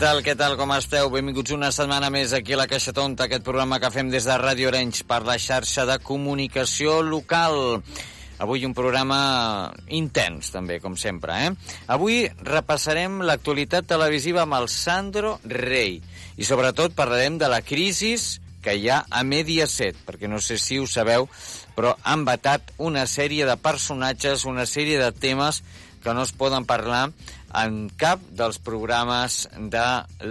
Tal, què tal, com esteu? Benvinguts una setmana més aquí a la Caixa Tonta, aquest programa que fem des de Ràdio Orenys per la xarxa de comunicació local. Avui un programa intens, també, com sempre, eh? Avui repassarem l'actualitat televisiva amb el Sandro Rey i sobretot parlarem de la crisi que hi ha a Mediaset, perquè no sé si ho sabeu, però han vetat una sèrie de personatges, una sèrie de temes que no es poden parlar en cap dels programes de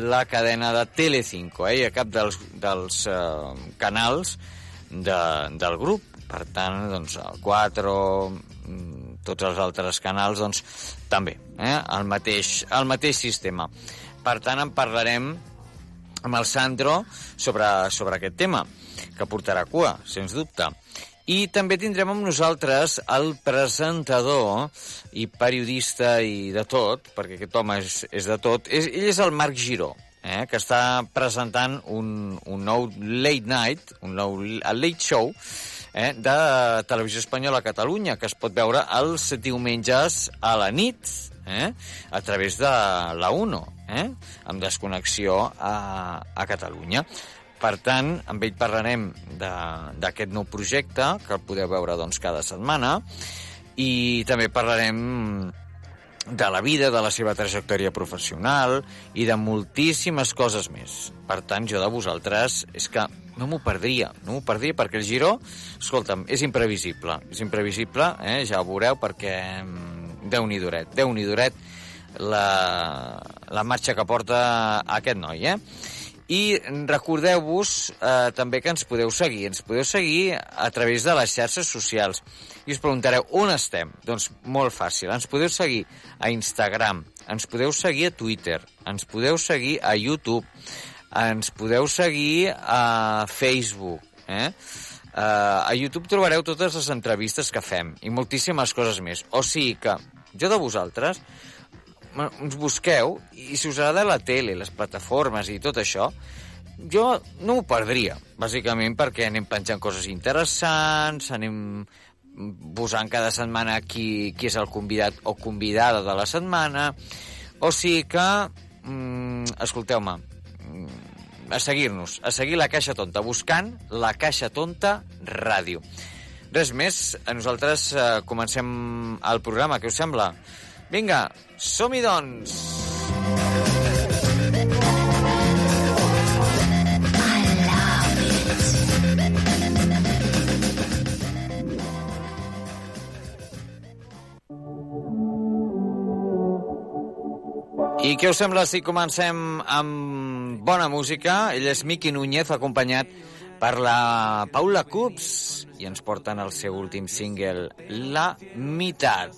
la cadena de Telecinco, eh? i a cap dels, dels eh, canals de, del grup. Per tant, doncs, el 4, mm, tots els altres canals, doncs, també, eh? el, mateix, el mateix sistema. Per tant, en parlarem amb el Sandro sobre, sobre aquest tema, que portarà cua, sens dubte. I també tindrem amb nosaltres el presentador i periodista i de tot, perquè aquest home és, és de tot, és, ell és el Marc Giró, eh, que està presentant un, un nou late night, un nou late show, eh, de Televisió Espanyola a Catalunya, que es pot veure els diumenges a la nit, eh, a través de la 1, eh, amb desconnexió a, a Catalunya. Per tant, amb ell parlarem d'aquest nou projecte, que el podeu veure doncs, cada setmana, i també parlarem de la vida, de la seva trajectòria professional i de moltíssimes coses més. Per tant, jo de vosaltres és que no m'ho perdria, no m'ho perdria, perquè el Giró, escolta'm, és imprevisible. És imprevisible, eh? ja ho veureu, perquè mm, Déu-n'hi-duret, déu nhi duret la, la marxa que porta aquest noi, eh? I recordeu-vos eh, també que ens podeu seguir. Ens podeu seguir a través de les xarxes socials. I us preguntareu, on estem? Doncs molt fàcil. Ens podeu seguir a Instagram, ens podeu seguir a Twitter, ens podeu seguir a YouTube, ens podeu seguir a Facebook, eh? Uh, a YouTube trobareu totes les entrevistes que fem i moltíssimes coses més. O sigui que jo de vosaltres ens busqueu i si us agrada la tele, les plataformes i tot això, jo no ho perdria, bàsicament perquè anem penjant coses interessants, anem posant cada setmana qui, qui és el convidat o convidada de la setmana, o sigui que, mm, escolteu-me, mm, a seguir-nos, a seguir la Caixa Tonta, buscant la Caixa Tonta Ràdio. Res més, nosaltres eh, comencem el programa, què us sembla? Vinga, som-hi doncs! I què us sembla si comencem amb bona música? Ell és Miqui Núñez, acompanyat per la Paula Cups, i ens porten el seu últim single, La Mitad.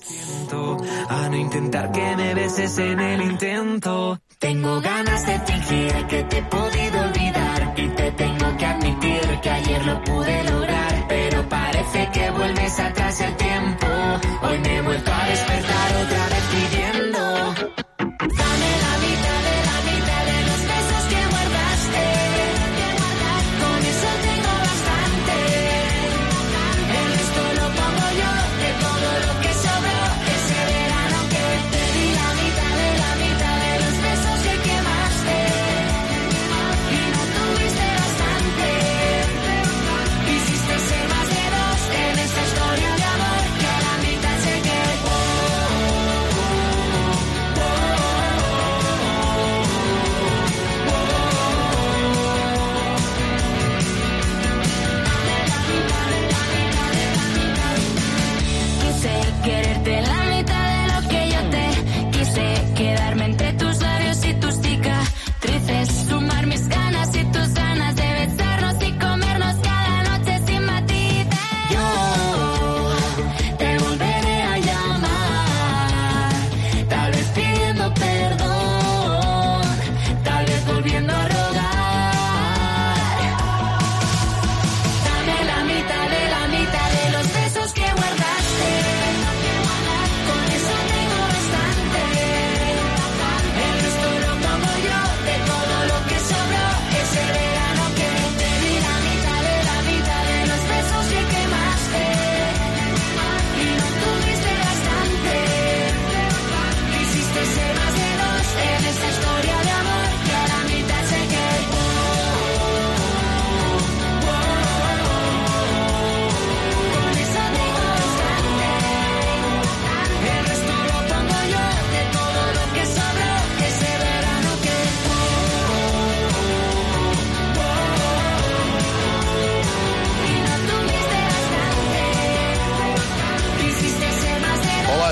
A no intentar que me beses en el intento. Tengo ganas de fingir que te he podido olvidar y te tengo que admitir que ayer lo pude lograr, pero parece que vuelves atrás el tiempo. Hoy me he vuelto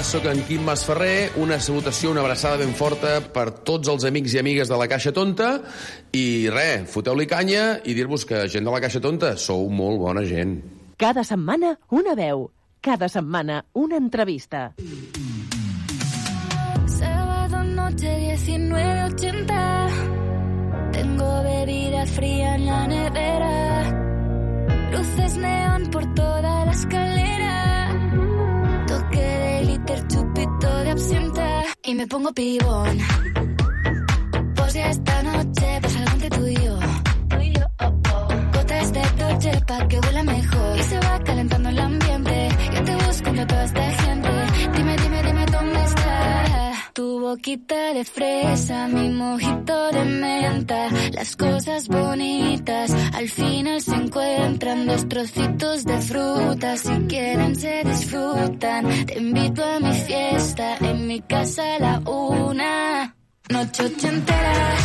sóc en Quim Masferrer. Una salutació, una abraçada ben forta per tots els amics i amigues de la Caixa Tonta. I res, foteu-li canya i dir-vos que gent de la Caixa Tonta sou molt bona gent. Cada setmana una veu. Cada setmana una entrevista. Sábado noche 19.80 Tengo bebida fría en la nevera Luces neón por toda la escalera Y me pongo pibón. Pues ya esta noche pasa algo entre tú y yo. Gotas de Dolce pa' que huela mejor. Y se va calentando el ambiente. Yo te busco entre toda esta gente. Dime, dime, dime dónde está Tu boquita de fresa, mi mojito de menta Las cosas bonitas al final se encuentran Dos trocitos de fruta, si quieren se disfrutan Te invito a mi fiesta, en mi casa a la una Noche ochentera,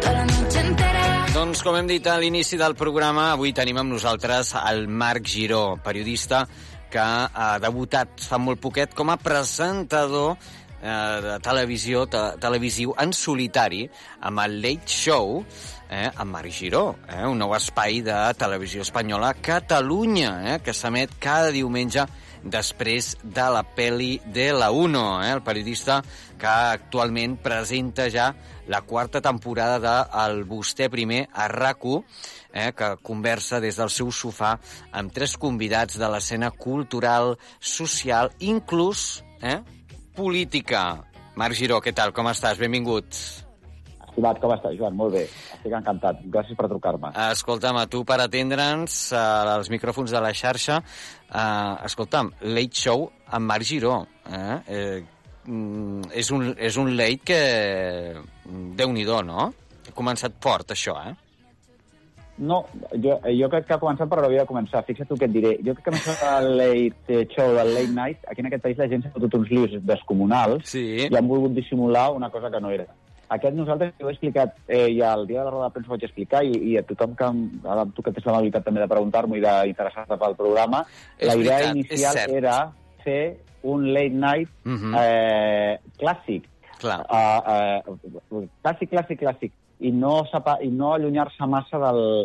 toda la noche entera. Doncs, com hem dit a l'inici del programa, avui tenim amb nosaltres el Marc Giró, periodista que ha debutat fa molt poquet com a presentador eh, de televisió, te, televisiu en solitari amb el Late Show eh, amb Marc Giró, eh, un nou espai de televisió espanyola a Catalunya, eh, que s'emet cada diumenge després de la peli de la Uno, eh, el periodista que actualment presenta ja la quarta temporada de El Vostè Primer a rac eh, que conversa des del seu sofà amb tres convidats de l'escena cultural, social, inclús eh, política. Marc Giró, què tal? Com estàs? Benvingut. Estimat, com estàs, Joan? Molt bé. Estic encantat. Gràcies per trucar-me. Escolta'm, a tu per atendre'ns als micròfons de la xarxa. Uh, escolta'm, Late Show amb Marc Giró. Eh? Eh, mm, és, un, és un late que... Déu-n'hi-do, no? Ha començat fort, això, eh? No, jo, jo crec que ha començat per havia de començar. Fixa't tu què et diré. Jo crec que començat el late show del late night. Aquí en aquest país la gent s'ha fotut uns lius descomunals Sí. i han volgut dissimular una cosa que no era. Aquest nosaltres ho he explicat, eh, i el dia de la roda de premsa ho vaig explicar, i, i a tothom que, ara tu que tens l'amabilitat també de preguntar-m'ho i d'interessar-te pel programa, És la idea veritat, inicial era fer un late night Mhm. eh, clàssic, Clar. uh, uh, clàssic, clàssic, clàssic, i no, i no allunyar-se massa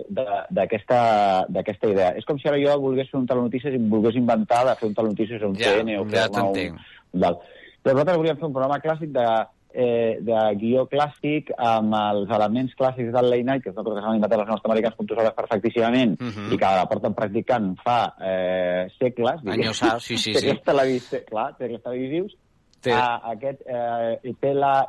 de- d'aquesta d'aquesta idea. És com si ara jo volgués fer un telenotícies i volgués inventar de fer un telenotícies a un Ja, TN o ja un... Del... Però nosaltres volíem fer un programa clàssic de, eh, de guió clàssic amb els elements clàssics del late night, que és una cosa que s'han inventat els nord-americans, com tu sabes perfectíssimament, Mhm. i que la porten practicant fa eh, segles. Anyos A, sí, sí, sí. Segles televis- clar, segles televisius, Té- Ah, aquest eh, té la-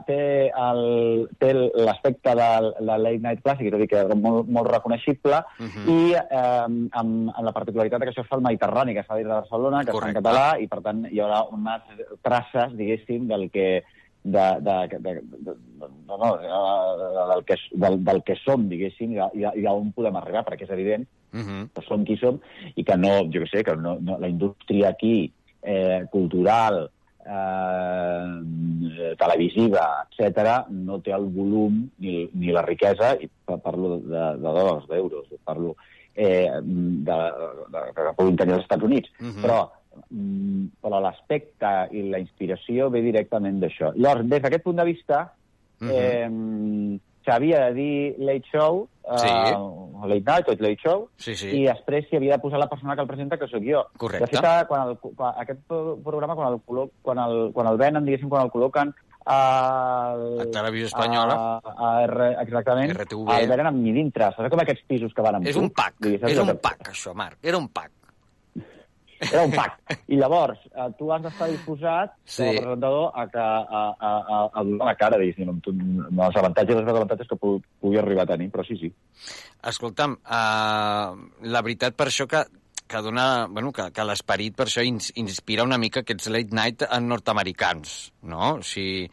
l'aspecte del, del late night clàssic, és a dir, que és molt, molt reconeixible, Mhm. i eh, amb, amb la particularitat que això es fa al Mediterrani, que es fa des de Barcelona, que Correcte. es fa en català, i per tant hi haurà unes traces, diguéssim, del que de, de, de, de, no, no, de- del, que, del, del que som, diguéssim, i, a- i, a- a on podem arribar, perquè és evident Mhm. que som qui som i que no, jo què sé, que no, no, la indústria aquí, eh, cultural, eh, televisiva, etc no té el volum ni, ni la riquesa, i pa- parlo de, de dòlars, d'euros, parlo eh, de, de, que puguin tenir els Estats Units, Mhm. però mm, però l'aspecte i la inspiració ve directament d'això. Llavors, des d'aquest punt de vista, Mhm. eh, s'havia de dir late show, eh, Sí. late night o late show, Sí, sí. i després s'hi havia de posar la persona que el presenta, que sóc jo. Correcte. De fet, quan el, quan, aquest pro- programa, quan el, quan el, quan el venen, diguéssim, quan el col·loquen a... A Televisió Espanyola. A, a R, exactament. RTV. El venen amb mi dintre. Saps com aquests pisos que van amb És tu? un pack, és un pack, això, Marc. Era un pack. Era un pack. I llavors, eh, tu has d'estar disposat, Sí. com a presentador, a, que, a, a, a, a donar la cara, diguéssim, amb, amb els avantatges i els desavantatges que pu- pugui arribar a tenir, però sí, sí. Escolta'm, uh, la veritat per això que, que dona, bueno, que, que l'esperit per això ins, inspira una mica aquests late night en nord-americans, no? O sigui,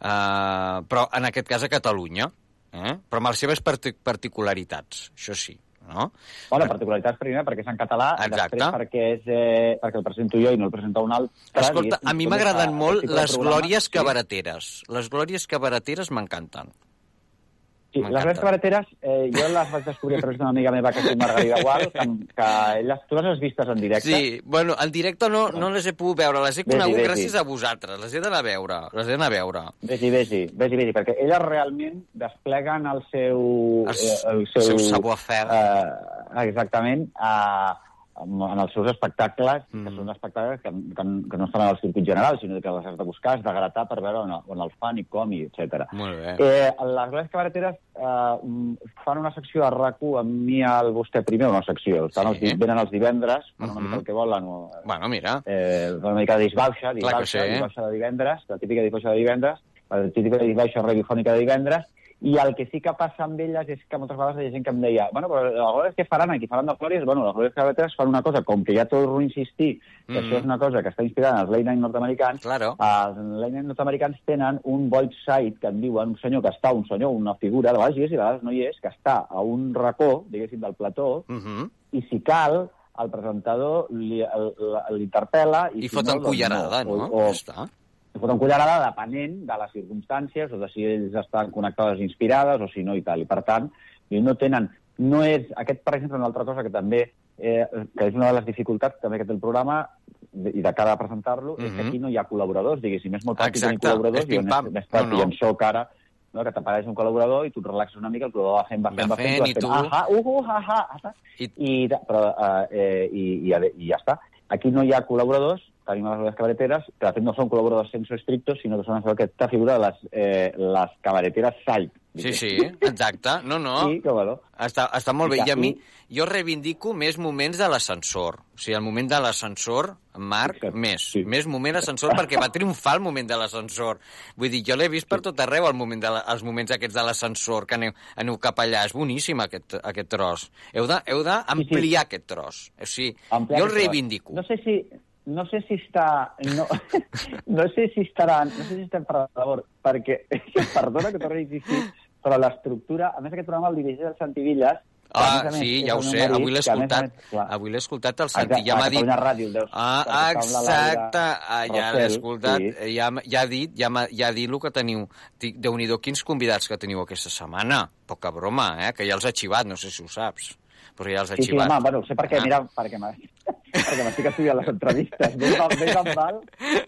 uh, però en aquest cas a Catalunya, eh? però amb les seves partic particularitats, això sí, no? Bueno, particularitats primer perquè és en català, Exacte. després perquè, és, eh, perquè el presento jo i no el presenta un altre. Escolta, a mi m'agraden molt les glòries Sí. cabareteres. Les glòries cabareteres m'encanten. Sí, les. Glòries Cabareteres, eh, jo les vaig descobrir a través d'una amiga meva que es diu Margarida Gual, que, que elles, tu les has vistes en directe? Sí, bueno, en directe no, no les he pogut veure, les he conegut vés-hi. gràcies a vosaltres, les he d'anar a veure, les he d'anar a veure. Vés-hi, vés-hi, vés-hi, vés-hi, perquè elles realment despleguen el seu... El, eh, el seu, seu savoir-faire. Eh, exactament, eh, en els seus espectacles, mm. que Mm. són espectacles que, que, que no estan en el circuit general, sinó que les has de buscar, has de gratar per veure on, on el fan i com, i etc. Eh, les Glòries Cabareteres eh, mm, fan una secció a RAC1 amb mi al vostè primer, una secció. Estan Sí. els, venen els divendres, fan una Mhm. mica el que volen, o, Bueno, mira, eh, una mica de disbauxa, disbauxa, sí. disbauxa de divendres, la típica disbauxa de divendres, la típica disbauxa radiofònica de divendres, i el que sí que passa amb elles és que moltes vegades hi ha gent que em deia bueno, però les glòries què faran aquí? Faran de glòries? Bueno, les glòries cabareteres fan una cosa, com que ja torno a insistir que Mhm. això és una cosa que està inspirada en els late night nord-americans, claro. els late night nord-americans tenen un website que en diuen un senyor que està, un senyor, una figura, de vegades hi és i de vegades no hi és, que està a un racó, diguéssim, del plató, Uh -huh. i si cal, el presentador li- el- el- l'interpel·la... I si foten no, doncs cullerada, no? O, o, Ja està. Li foten cullerada depenent de les circumstàncies o de si ells estan connectades inspirades o si no i tal. I per tant, i no tenen... No és... Aquest, per exemple, una altra cosa que també eh, que és una de les dificultats també que té el programa de- i de cara a presentar-lo, és que Mhm. aquí no hi ha col·laboradors, diguéssim. És molt pràctic tenir col·laboradors i on és més No, no. En soc ara no, que t'apareix un col·laborador i tu et relaxes una mica, el col·laborador va fent, va fent, Va va fent, fent, tu i Ahà, uh, ahà, ahà. I- I, de- però, eh, i, i, i ja està. Aquí no hi ha col·laboradors, tenim les cabareteres, que de fet no són col·laboradors sense estrictos, sinó que són aquesta figura de les, eh, les cabareteres site. Sí, sí, exacte. No, no. Sí, que bueno. Està, està molt bé. I a mi, jo reivindico més moments de l'ascensor. O sigui, el moment de l'ascensor, Marc, Exacte, més. sí. Més moment ascensor perquè va triomfar el moment de l'ascensor. Vull dir, jo l'he vist per tot arreu, el moment de la, els moments aquests de l'ascensor, que aneu, aneu cap allà. És boníssim aquest, aquest tros. Heu d'ampliar Sí, sí. aquest tros. O sigui, Ampliar jo el reivindico. No sé si, no sé si està... No, no sé si estaran... No sé si estem per favor, perquè... Perdona que torni a insistir, però l'estructura... A més, aquest programa el dirigeix el Santi Villas, Ah, més sí, ja ho sé. marit, Avui l'he escoltat. més, Avui l'he escoltat, el Santi ja m'ha dit... Ràdio, deus, Ah, exacte. Ah, ja l'he escoltat. sí. Eh, Ja, ja ha dit, ja, ja ha dit el que teniu. Dic, Déu-n'hi-do, quins convidats que teniu aquesta setmana. Poca broma, eh? Que ja els ha xivat, no sé si ho saps. Però ja els ha Sí, sí, xivat. home, bueno, sé perquè, Ah. mira, perquè m'estic estudiant les entrevistes. Ves amb, ves amb val,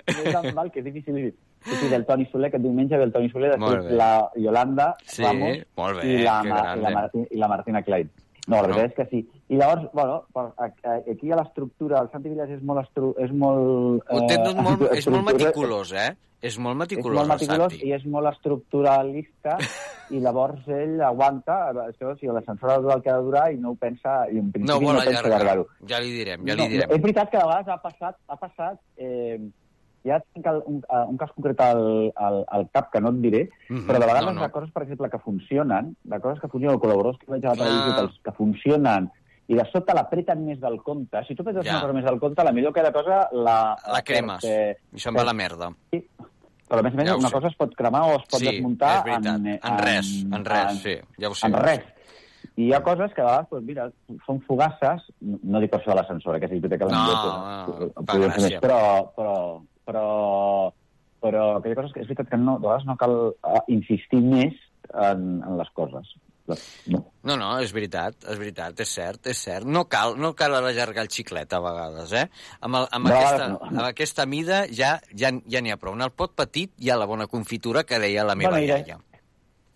ves amb val, que és difícil. Sí, sí, del Toni Soler, aquest diumenge ve el Toni Soler, després la Yolanda Sí, Ramos i, la, i, la Marti, i la Martina Klein. No, la No. veritat és que sí. I llavors, bueno, per, a- a- aquí a l'estructura, el Santi Villas és molt... Estru, és molt Ho té tot molt, és molt meticulós, eh? És molt és meticulós, molt meticulós i és molt estructuralista i llavors ell aguanta, això, si l'ascensor ha de durar el que ha de durar i no ho pensa, i en principi No no, pensa allargar. allargar-ho. Ja li direm, ja No, li direm. és veritat que de vegades ha passat, ha passat eh, ja tinc el, un, eh, un cas concret al, al, al cap que no et diré, Mhm, però de vegades no, no, no. de coses, per exemple, que funcionen, de coses que funcionen, o col·laboradors que veig a la televisió, que, els que funcionen, i de sobte l'apreten més del compte. Si tu apretes Ja. una cosa més del compte, la millor que de cosa la... La cremes. Eh, I se'n va a la merda. sí. Però a més a més, Ja una sé. cosa es pot cremar o es pot Sí, desmuntar veritat. en, eh, En res, en res, sí. Ja ho sé. en res. I hi ha coses que a vegades, doncs, mira, són fugasses, no no dic per això de l'ascensor, eh, que és veritat que No, no, eh, més, però, però, però, però que hi ha coses que és veritat que no, de vegades no cal eh, insistir més en, en les coses. No. No, no, és veritat, és veritat, és cert, és cert. No cal, no cal allargar el xiclet a vegades, eh? Amb, el, amb, vegades aquesta, no. amb aquesta mida ja ja ja n'hi ha prou. En el pot petit hi ha la bona confitura que deia la meva Bueno, iaia.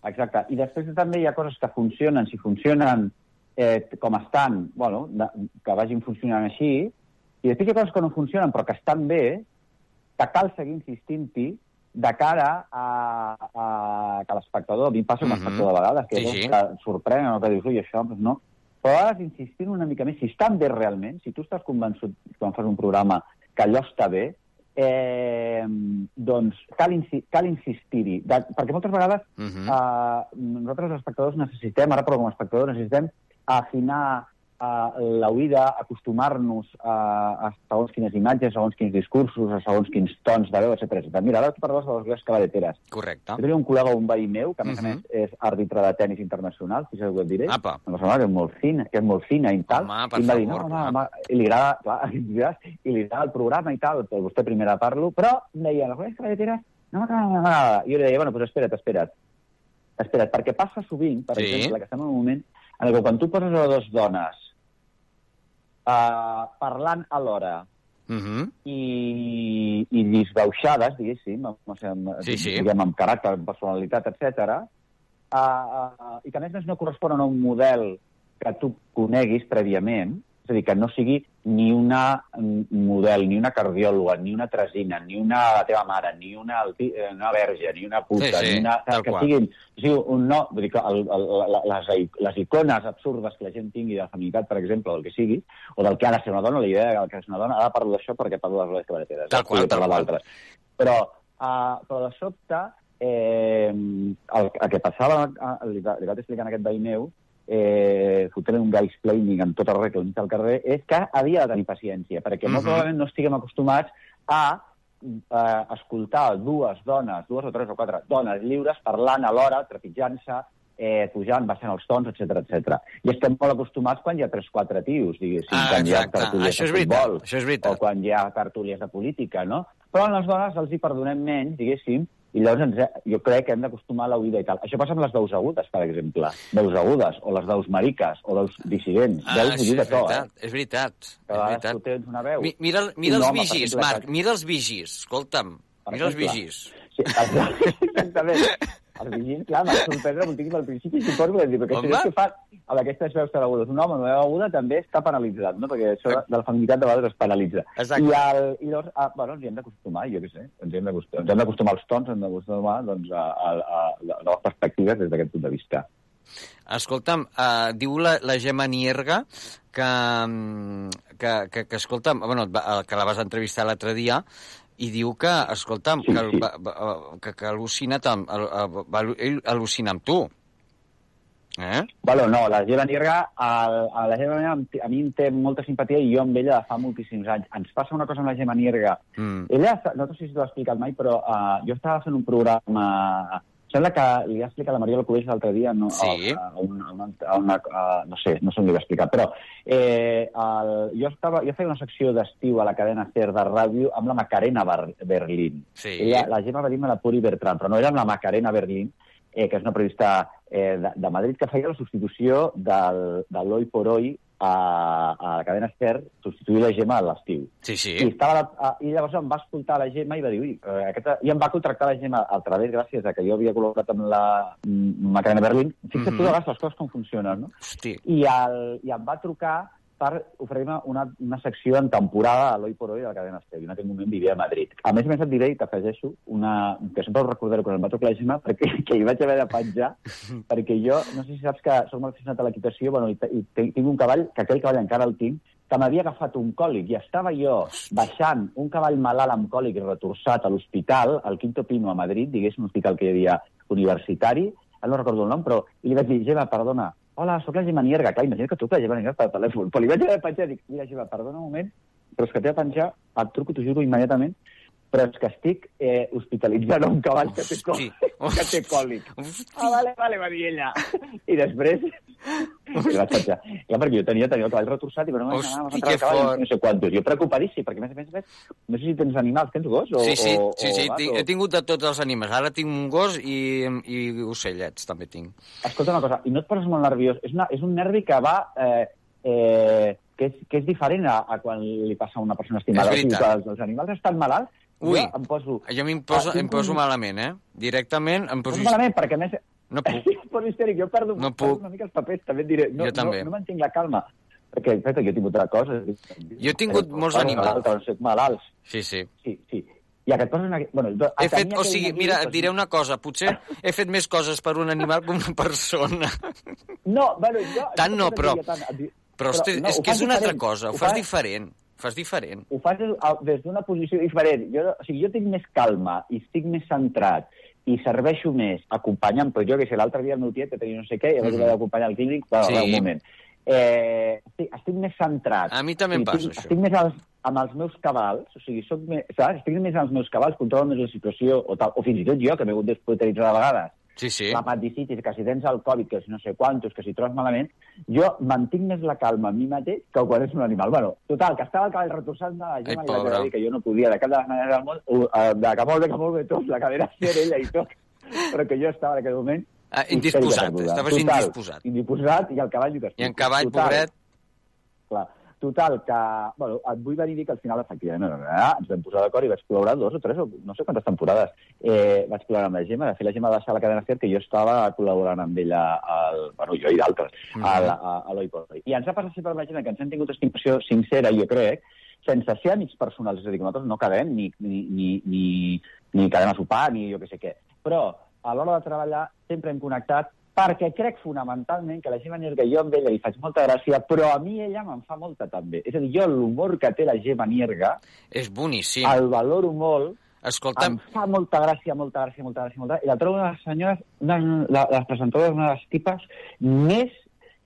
Exacte. I després també hi ha coses que funcionen, si funcionen eh, com estan, bueno, de, que vagin funcionant així, i després hi ha coses que no funcionen però que estan bé, que cal seguir insistint-hi de cara a, a que l'espectador, a mi em passa com a Mhm. espectador de vegades, que, Sí, sí, que sorprèn, no? que dius, ui, això, doncs no. Però a vegades insistint una mica més, si estan bé realment, si tu estàs convençut quan fas un programa que allò està bé, eh, doncs cal, insi cal insistir-hi. Perquè moltes vegades Mhm. Uh, nosaltres, els espectadors, necessitem, ara però com a espectadors, necessitem afinar uh, l'oïda, acostumar-nos a, a segons quines imatges, a segons quins discursos, a segons quins tons de veu, etc. Mira, ara tu parlaves de les dues cabareteres. Correcte. Jo tenia un col·lega, un veí meu, que a més a Mhm. més és àrbitre de tennis internacional, si què et diré. Apa. Em va semblar que és molt fina, que és molt fina i tal. Home, per I em va dir, favor, no, no, home, i li agrada, clar, i li agrada el programa i tal, però vostè primera parlo, però em deia, les dues cabareteres no m'agrada, jo li deia, bueno, doncs espera't, espera't. Espera't, perquè passa sovint, per Sí. exemple, que estem en un moment en que quan tu poses a dues dones uh, parlant alhora Uh -huh. i, i disbauxades, diguéssim, no sé, amb, Sí, sí. diguem, amb caràcter, amb personalitat, etc. Uh, uh, i que a més a més no corresponen a un model que tu coneguis prèviament, és a dir, que no sigui ni una model, ni una cardiòloga, ni una tresina, ni una la teva mare, ni una, eh, una verge, ni una puta, Sí, sí, ni una... que qual. siguin, o sigui, un no, vull dir que el, el, les, les icones absurdes que la gent tingui de la feminitat, per exemple, del que sigui, o del que ha de ser una dona, la idea del que és una dona, ara parlo d'això perquè parlo de les rodes cabareteres. Tal qual, tal qual. Però, uh, però de sobte, eh, el, el que passava, eh, li, li vaig explicar a aquest veí meu, eh, fotent un guy explaining en tot arreu que al carrer, és que havia de tenir paciència, perquè molt Mhm. probablement no estiguem acostumats a eh, escoltar dues dones, dues o tres o quatre dones lliures parlant alhora, trepitjant-se, eh, pujant, baixant els tons, etc etc. I estem molt acostumats quan hi ha tres quatre tios, diguéssim, Ah, quan hi ha exacte. tertúlies Això de futbol, això és veritat. o quan hi ha tertúlies de política, no? Però a les dones els hi perdonem menys, diguéssim, i llavors ens, jo crec que hem d'acostumar a l'oïda i tal. Això passa amb les veus agudes, per exemple. Veus agudes, o les veus mariques, o veus dissidents. Ah, veus sí, és de tot, veritat, eh? és veritat. Que És veritat. tu tens una veu. Mi, mira, mira els vigis, Marc, mira els vigis. Escolta'm, Per mira els vigis. Sí, exactament. Els vigils, clar, m'ha sorprendre moltíssim al principi, suposo que dir, perquè Home. si que fa amb aquestes veus tan agudes un home amb una veu aguda també està penalitzat, no? perquè això de, la feminitat de vegades es penalitza. Exacte. I, el, i llavors, ah, bueno, ens hi hem d'acostumar, jo què sé, ens hem d'acostumar, ens hem d'acostumar als tons, ens hem d'acostumar doncs, a, a, a, a noves perspectives des d'aquest punt de vista. Escolta'm, uh, diu la, la Gemma Nierga que, mm, que, que, que escolta'm, bueno, va- que la vas entrevistar l'altre dia, i diu que, escolta'm, Sí, que, el- sí. va, va, que, que al·lucina, tam, al, al, va, ell al·lucina amb tu. Eh? Bueno, no, la Gemma Nierga, a, a la Gemma Nierga, a mi em té molta simpatia i jo amb ella fa moltíssims anys. Ens passa una cosa amb la Gemma Nierga. Mm. Ella, no sé si t'ho ha explicat mai, però uh, jo estava fent un programa... Sembla que li va explicar la Mariola Cubells l'altre dia no, Sí. a, a, una, a una, a una, a, no sé, no sé on li va explicar, però eh, el, jo, estava, jo feia una secció d'estiu a la cadena SER de ràdio amb la Macarena Bar Berlín. Sí. Ella, la Gemma va dir-me la Puri Bertran, però no era amb la Macarena Berlín, eh, que és una periodista eh, de, de Madrid que feia la substitució del, de l'Oi por Oi a, a la cadena SER, substituir la Gemma a l'estiu. Sí, sí. I, estava la, a, I llavors em va escoltar la Gemma i va dir, ui, eh, aquesta... i em va contractar la Gemma al través, gràcies a que jo havia col·laborat amb la mm, Macarena Berlín. Fixa't Mhm. tu de les coses com funcionen, no? Hosti. I, el, i em va trucar per oferir-me una, una secció en temporada a l'Oi por Oi de la cadena Estel. I en aquell moment vivia a Madrid. A més a més et diré i t'afegeixo una... que sempre ho recordaré quan em va trucar la Gemma perquè que hi vaig haver de penjar perquè jo, no sé si saps que soc molt aficionat a l'equitació bueno, i, i tinc un cavall, que aquell cavall encara el tinc, que m'havia agafat un còlic i estava jo baixant un cavall malalt amb còlic i retorçat a l'hospital, al Quinto Pino a Madrid, diguéssim, un hospital que hi havia universitari, no recordo el nom, però i li vaig dir, Gemma, perdona, hola, sóc la Gemma Nierga. Clar, imagina't que truca la Gemma Nierga per telèfon. Però li vaig haver de penjar i dic, mira, Gemma, perdona un moment, però és que t'he de penjar, et truco, t'ho juro immediatament, però és que estic eh, hospitalitzant un cavall que té, còlic, que té còlic. Ah, vale, vale, va dir ella. I després... I vaig penjar. Clar, perquè jo tenia, tenia el cavall retorçat i bueno, Hosti, anava a que entrar el cavall, fort. no sé quantos. Jo preocupadíssim, perquè a més a més, a més, no sé si tens animals, tens gos? O, Sí, sí, o, sí, sí. o tinc, o... he tingut de tots els animals. Ara tinc un gos i, i ocellets, també tinc. Escolta una cosa, i no et poses molt nerviós. És, una, és un nervi que va... Eh, eh, que, és, que és diferent a, a quan li passa a una persona estimada. És veritat. Els, els animals estan malalts, Ui, jo em poso... Jo em poso, Ah, em poso un- malament, eh? Directament em poso... malament, perquè a més... No puc. poso histèric, jo perdo, No perdo puc. una mica els papers, també et diré. No, Jo també. No, no mantinc la calma. Perquè, en fet, jo he tingut altres coses. Jo he tingut molts Bueno, animals. malalts, Soc malalts. Sí, sí. Sí, sí. I aquest posa una... Bueno, jo, He fet, o sigui, mira, et diré una cosa, potser he fet més coses per un animal que una persona. No, bueno, jo... Tant no, però- tant, di- Però, hosti, no, és que és una altra cosa, ho fas diferent. Fas diferent. ho fas des, d'una posició diferent. Jo, o sigui, jo tinc més calma i estic més centrat i serveixo més acompanyant, però jo que sé, l'altre dia el meu tiet que tenia no sé què, i vaig Mhm. haver d'acompanyar al clínic, però Sí. un moment. Eh, estic, estic més centrat. A mi també em passa, tinc, això. Estic més als, amb els meus cabals, o sigui, soc més, saps? estic més als meus cabals, controlo més la situació, o, tal, o fins i tot jo, que m'he hagut d'hospitalitzar de vegades, Sí, sí. l'apendicitis, que si tens el Covid, que si no sé quantos, que si trobes malament, jo mantinc més la calma a mi mateix que quan és un animal. Bueno, total, que estava el cavall retorçant de la Ai, gent, i pobre. vaig dir que jo no podia, de cap de les maneres del món, uh, de que molt bé, que molt bé tot, la cadena ser ella i tot, però que jo estava en aquell moment Ah, indisposat, estaves Total, indisposat. Indisposat, i el cavall I en cavall, Total, pobret. Total, que... Bueno, et vull venir a dir que al final, efectivament, eh, ens vam posar d'acord i vaig col·laborar dos o tres, o no sé quantes temporades. Eh, vaig col·laborar amb la Gemma, de fet la Gemma va deixar la cadena SER, que jo estava col·laborant amb ella, al, bueno, jo i d'altres, Mhm. a, la- a, a l'Oi. I ens ha passat sempre amb la Gemma que ens hem tingut estimació sincera, jo crec, sense ser amics personals, és a dir, que nosaltres no quedem ni, ni, ni, ni, ni quedem a sopar, ni jo que sé què. Però a l'hora de treballar sempre hem connectat perquè crec fonamentalment que la Gemma Nierga, jo amb ella li faig molta gràcia, però a mi ella me'n fa molta també. És a dir, jo l'humor que té la Gemma Nierga, és boníssim. el valoro molt, Escolta'm, em fa molta gràcia, molta gràcia, molta gràcia, molta gràcia. I la trobo una de les senyores, una, la, les presentadores, una de les tipes més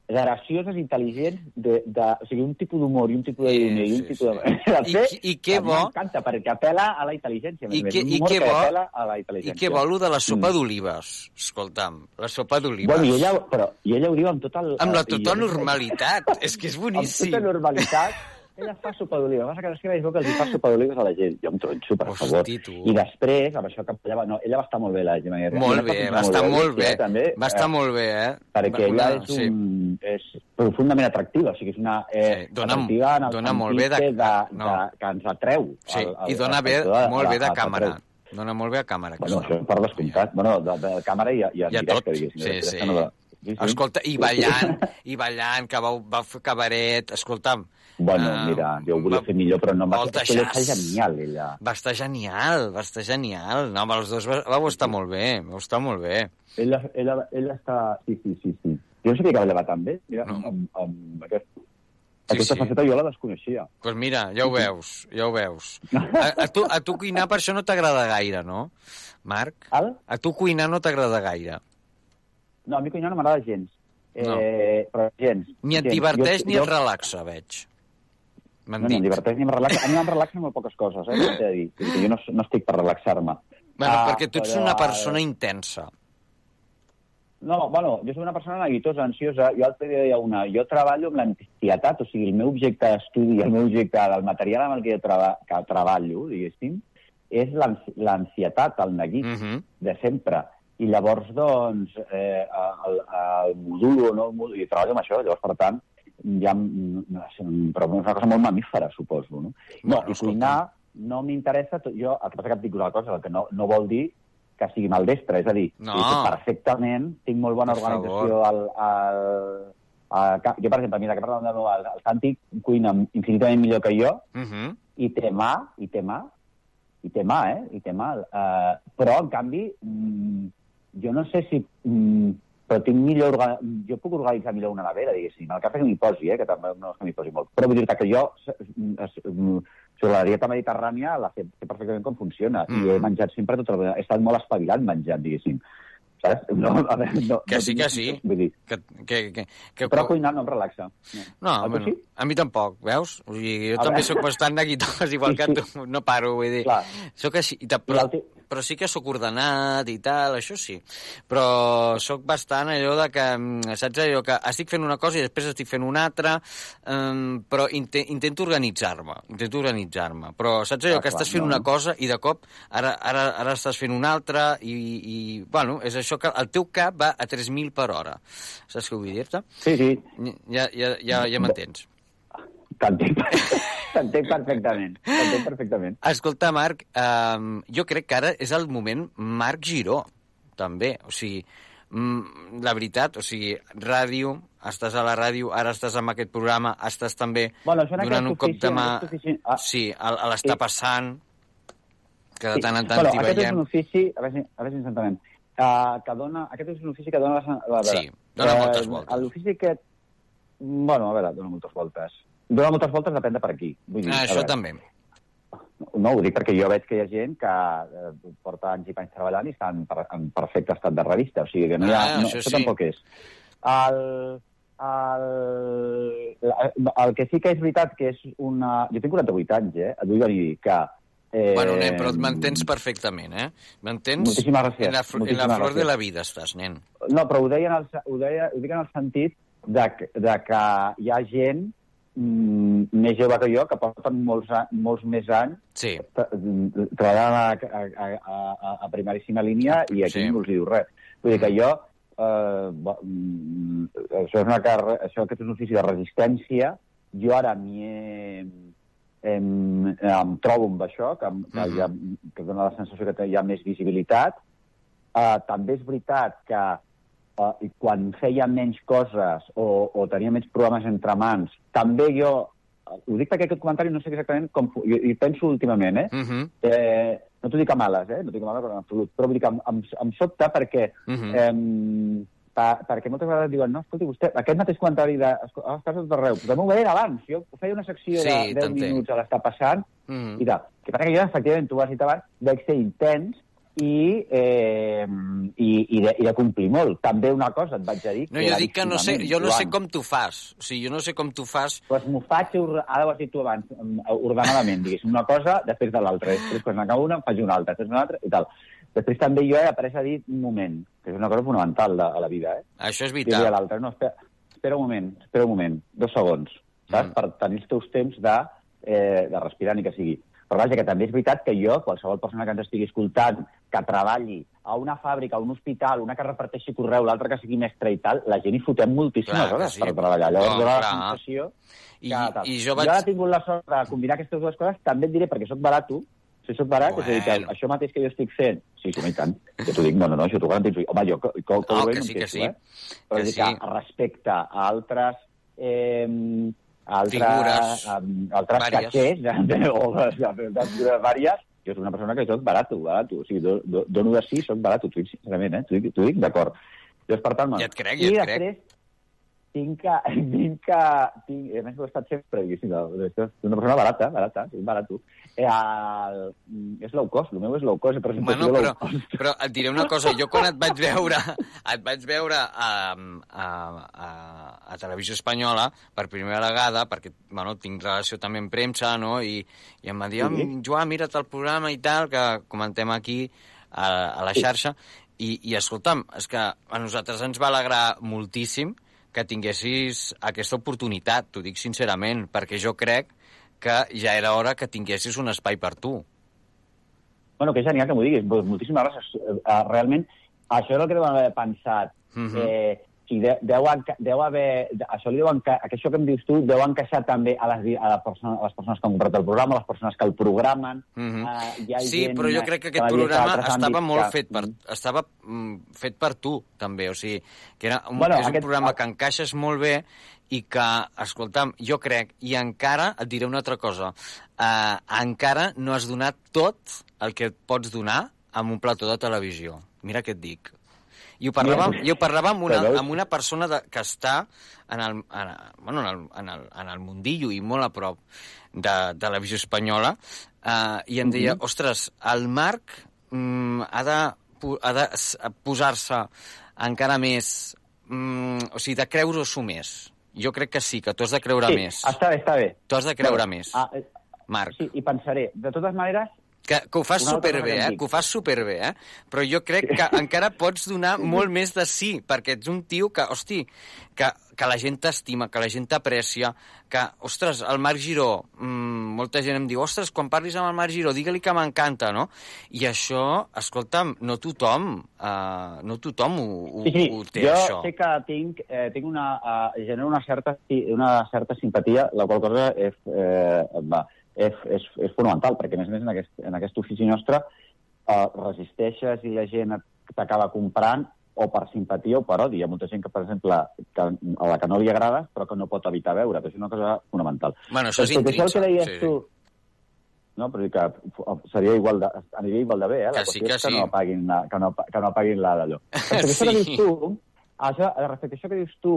gracioses, intel·ligents, de, de, o sigui, un tipus d'humor i un tipus de Sí, ironia i un sí, tipus sí. de... I qui- i què bo- M'encanta, perquè apela a la intel·ligència. I un i què que bo- apela a la i intel·ligència. què vol lo de la sopa Mm. d'olives? Escolta'm, la sopa d'olives. Bueno, i ella, però, i ella ho diu amb tot el... Amb la i jo tota normalitat. És que és Amb boníssim. tota normalitat, ella fa sopa d'oliva. El que passa que no és que els fa sopa d'olives a la gent. Jo em tronxo, per Hosti, favor. tu. I després, amb això que ella va, no, ella va estar molt bé, la Gemma Guerra. Molt Ella bé, va estar molt bé. també, Va estar eh, molt bé, eh? Perquè ella és, sí. un, és profundament atractiva, o sigui, és una... Eh, Sí, dona- atractiva en el dona molt bé de- de, no. de, que ens atreu. Sí, al- al- i dona bé, espectador, molt a- bé de a- càmera. Dona molt bé a càmera. Bueno, això per descomptat. Bueno, de, de càmera i, i I a directe, tot. diguéssim. Sí, sí. no de- sí, sí. Escolta, i ballant, i ballant, que va, va fer cabaret, escolta'm. Bueno, eh, mira, jo ho volia va- fer millor, però no va... Està jazz. genial, ella. Va estar genial, va estar genial. No, amb els dos va, vau estar molt bé, vau estar molt bé. Ella, ella, ella està... Sí, sí, sí, sí. Jo no sabia que ballava tan bé. Mira, No. no. amb, amb aquest, Sí, aquesta sí. faceta jo la desconeixia. Doncs pues mira, ja ho veus, ja ho veus. A, a, tu, a tu cuinar per això no t'agrada gaire, no, Marc? Al? A tu cuinar no t'agrada gaire. No, a mi cuinar no m'agrada gens. No. Eh, però gens. Ni et gens. diverteix Jo- ni jo- et relaxa, veig. M'han No, no, em dit. diverteix ni em relaxa. A mi em relaxen molt poques coses, eh? T'he de dir. Jo no, no estic per relaxar-me. Bueno, Ah, perquè tu ets però, una eh, persona intensa. No, bueno, jo soc una persona neguitosa, ansiosa. Jo l'altre dia deia una... Jo treballo amb l'ansietat, o sigui, el meu objecte d'estudi, el meu objecte del material amb el que jo treba, que treballo, diguéssim, és l'ansi- l'ansietat, el neguit, Mm -hmm. de sempre. I llavors, doncs, eh, el, el modulo no el modulo, i treballo amb això, llavors, per tant, ja, però és una cosa molt mamífera, suposo, no? No, Bueno, i cuinar no m'interessa, jo, el que passa que et dic una cosa, el que no, no vol dir que sigui maldestre, és a dir, No. perfectament, tinc molt bona Per organització al, al, a, ca- jo, per exemple, mira, que parlàvem de nou, el, el Santi cuina infinitament millor que jo, Mm -hmm. i té mà, i té mà, i té mà, eh? I té mà. Uh, però, en canvi, mm, jo no sé si... Mm, però tinc millor... Jo puc organitzar millor una nevera, diguéssim. El que passa que m'hi posi, eh? Que també no és que m'hi posi molt. Però vull dir que jo, mm, sobre la dieta mediterrània, la sé, sé perfectament com funciona. Mm. I he menjat sempre tota la. He estat molt espavilat menjant, diguéssim. Saps? No, a veure, no, Que sí, que sí. Vull dir, Que, que, que, que, però cuinar no em relaxa. No, A bueno, sí? a mi tampoc, veus? O sigui, jo A també veure. sóc bastant neguitós, igual Sí, que sí. tu. No paro, vull dir. Clar. Sóc així, i ta- I però, sí que sóc ordenat i tal, això sí. Però sóc bastant allò de que, mm, saps allò que estic fent una cosa i després estic fent una altra, um, però inte, intento organitzar-me, intento organitzar-me. Però saps allò Ah, que clar, estàs fent no. una cosa i de cop ara, ara, ara estàs fent una altra i, i, bueno, és això que el teu cap va a 3.000 per hora. Saps què vull dir-te? Sí, sí, Ja, ja, ja, ja m'entens. t'entenc t'entenc perfectament. T'entenc perfectament. Escolta, Marc, um, jo crec que ara és el moment Marc Giró, també. O sigui, mm, la veritat, o sigui, ràdio, estàs a la ràdio, ara estàs amb aquest programa, estàs també Bueno, donant un cop de mà... ah. Sí, a, l'està Sí. passant, que de Sí. tant en tant bueno, t'hi aquest és veiem. un ofici, a veure a veure si ens entenem, uh, que dona, aquest és un ofici que dona... La, la, Sí, dona moltes voltes. L'ofici aquest, bueno, a veure, dona moltes voltes. Dona moltes voltes depèn de per aquí. Vull dir, Ah, això veure, també. No, ho dic perquè jo veig que hi ha gent que eh, porta anys i panys treballant i està en, per, en perfecte estat de revista, o sigui que no hi ha... Ah, no, això això sí. tampoc és. El, el, el, el que sí que és veritat que és una... Jo tinc 48 anys, eh? Et vull dir que... Eh, Bueno, nen, però m'entens perfectament, eh? M'entens? Moltíssimes gràcies, En la, fl- en la flor de gràcies. la vida estàs, nen. No, però ho, deia en el, ho, deia, ho dic en el sentit de, de que hi ha gent més jove que jo que porten molts, molts més anys Sí, treballant a, a, a, a, primeríssima línia i aquí Sí. no us diu res. Vull dir que jo eh, mm, això és una carre... això aquest és un ofici de resistència, jo ara m'hi he, em, em trobo amb això, que, que, ja, que dona la sensació que hi ha més visibilitat. Uh, també és veritat que uh, quan feia menys coses o, o tenia menys programes entre mans, també jo, uh, ho dic perquè aquest comentari no sé exactament com... Jo, hi penso últimament, eh? Uh -huh. eh no t'ho dic a males, eh? No t'ho dic a males en absolut, però vull dir que em, em, em sobta perquè Uh -huh. eh, perquè moltes vegades diuen, no, escolti, vostè, aquest mateix comentari de... "Esco- Ah, estàs a tot arreu. Però m'ho veien abans. Jo feia una secció Sí, de 10 t'entenc. minuts a l'estar passant Uh -huh. i tal. Que passa que jo, efectivament, tu ho has dit abans, vaig ser intens i, eh, i, i, de, i de complir molt. També una cosa et vaig a dir... No, jo dic que no sé, jo no sé com tu fas. O sigui, jo no sé com tu fas... Doncs m'ho faig, ara ho has dit tu abans, em- ordenadament, diguéssim, una cosa després de l'altra. Després, quan n'acabo una, faig una altra, després una altra, i tal. Després també jo he après a dir un moment, que és una cosa fonamental de, a la vida, eh? Això és Diria a vital. l'altre, no, espera, espera un moment, espera un moment, dos segons, saps? Mm. Mm. Per tenir els teus temps de, eh, de respirar ni que sigui. Però vaja, que també és veritat que jo, qualsevol persona que ens estigui escoltant, que treballi a una fàbrica, a un hospital, una que reparteixi correu, l'altra que sigui mestre i tal, la gent hi fotem moltíssimes Clar hores sí. per treballar. Llavors No, dona la sensació I, que i jo Jo vaig... ara he tingut la sort de combinar aquestes dues coses, també et diré, perquè sóc barato, si sóc barat, bueno. és a dir, que això mateix que jo estic fent, sí, sí, no, i tant, jo t'ho dic, no, no, no, això t'ho garantitzo. Home, jo, co, co, co, No, ho que sí, que sí. Eh? Però Que sí. que respecte a altres... Eh, altres, Figures um, altres vàries. o vàries, jo soc una persona que soc barato, barato. O sigui, do, do, dono de sí, soc barato, t'ho dic sincerament, eh? T'ho dic, dic d'acord. Llavors, per tant, Ja et crec, I ja et crec. després, tinc que... Tinc que tinc, a més, ho he estat sempre, diguéssim, una persona barata, barata, soc barato. Eh, el, és low cost, el meu és low cost, presentació Bueno, però, low cost. però et diré una cosa, jo quan et vaig veure, et vaig veure a, a, a, a Televisió Espanyola per primera vegada, perquè bueno, tinc relació també amb premsa, no? I, i em va dir, Sí. sí. Joan, mira't el programa i tal, que comentem aquí a, a la xarxa, i, i escolta'm, és que a nosaltres ens va alegrar moltíssim que tinguessis aquesta oportunitat, t'ho dic sincerament, perquè jo crec que ja era hora que tinguessis un espai per tu. Bueno, que genial que m'ho diguis. Moltíssimes gràcies. Eh, eh, realment, això és el que deuen haver pensat. Mhm. eh, si de, deu, deu haver... Això, li deu enca, això que em dius tu deu encaixar també a les, a, la persona, a les persones que han comprat el programa, a les persones que el programen. Eh, hi ha Sí, gent però jo crec que aquest programa estava molt que- fet per, estava mm, fet per tu, també. O sigui, que era un, Bueno, és un aquest- programa que encaixes molt bé i que, escolta'm, jo crec, i encara et diré una altra cosa, eh, encara no has donat tot el que et pots donar amb un plató de televisió. Mira què et dic. I ho Mira. i ho parlàvem amb una, amb una persona de, que està en el, en, bueno, en, el, en, el, en el mundillo i molt a prop de, de televisió espanyola eh, i em deia, ostres, el Marc mm, ha de, ha de posar-se encara més... Mm, o sigui, de creure-s'ho més. Jo crec que sí, que tu has de creure Sí, més. està bé, està bé. Tu has de creure Bueno, més, Ah, eh, Marc. sí, i pensaré. De totes maneres, Que, que ho fas superbé, eh? Que ho fas superbé, eh? Però jo crec que encara pots donar molt més de sí, perquè ets un tio que, hosti, que, que la gent t'estima, que la gent t'aprecia, que, ostres, el Marc Giró, mmm, molta gent em diu, ostres, quan parlis amb el Marc Giró, digue-li que m'encanta, no? I això, escolta'm, no tothom, uh, no tothom ho, ho, Sí, sí, ho té, jo això. sé que tinc, eh, tinc una, eh, genero una certa, una certa simpatia, la qual cosa és, eh, va, és, és, és fonamental, perquè a més a més en aquest, en aquest ofici nostre eh, resisteixes i la gent t'acaba comprant o per simpatia o per odi. Hi ha molta gent que, per exemple, que, a la que no li agrades però que no pot evitar veure. És una cosa fonamental. Bueno, això és a això el que deies sí, sí. tu, no, però que seria igual de, aniria igual de bé, eh? La Que sí, que és que sí. no apaguin la, que no, que no apaguin la d'allò. Respecte a això que Sí. dius tu, això, respecte a això que dius tu,